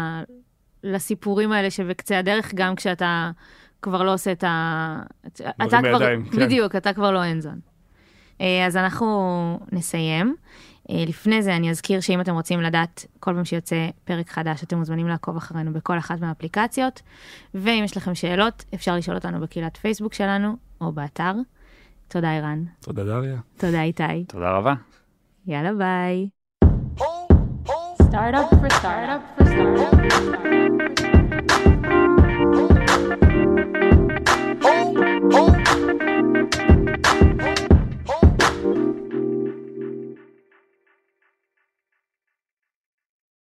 לסיפורים האלה שבקצה הדרך, גם כשאתה כבר לא עושה את ה... אתה כבר... בידיים, כן. בדיוק, אתה כבר לא אנזון. אה, אז אנחנו נסיים. אה, לפני זה אני אזכיר שאם אתם רוצים לדעת כל פעם שיוצא פרק חדש, אתם מוזמנים לעקוב אחרינו בכל אחת מהאפליקציות. ואם יש לכם שאלות, אפשר לשאול אותנו בקהילת פייסבוק שלנו או באתר. תודה, ערן. תודה, דריה. תודה, איתי. תודה רבה. יאללה, ביי. Startup for startup for startup. startup.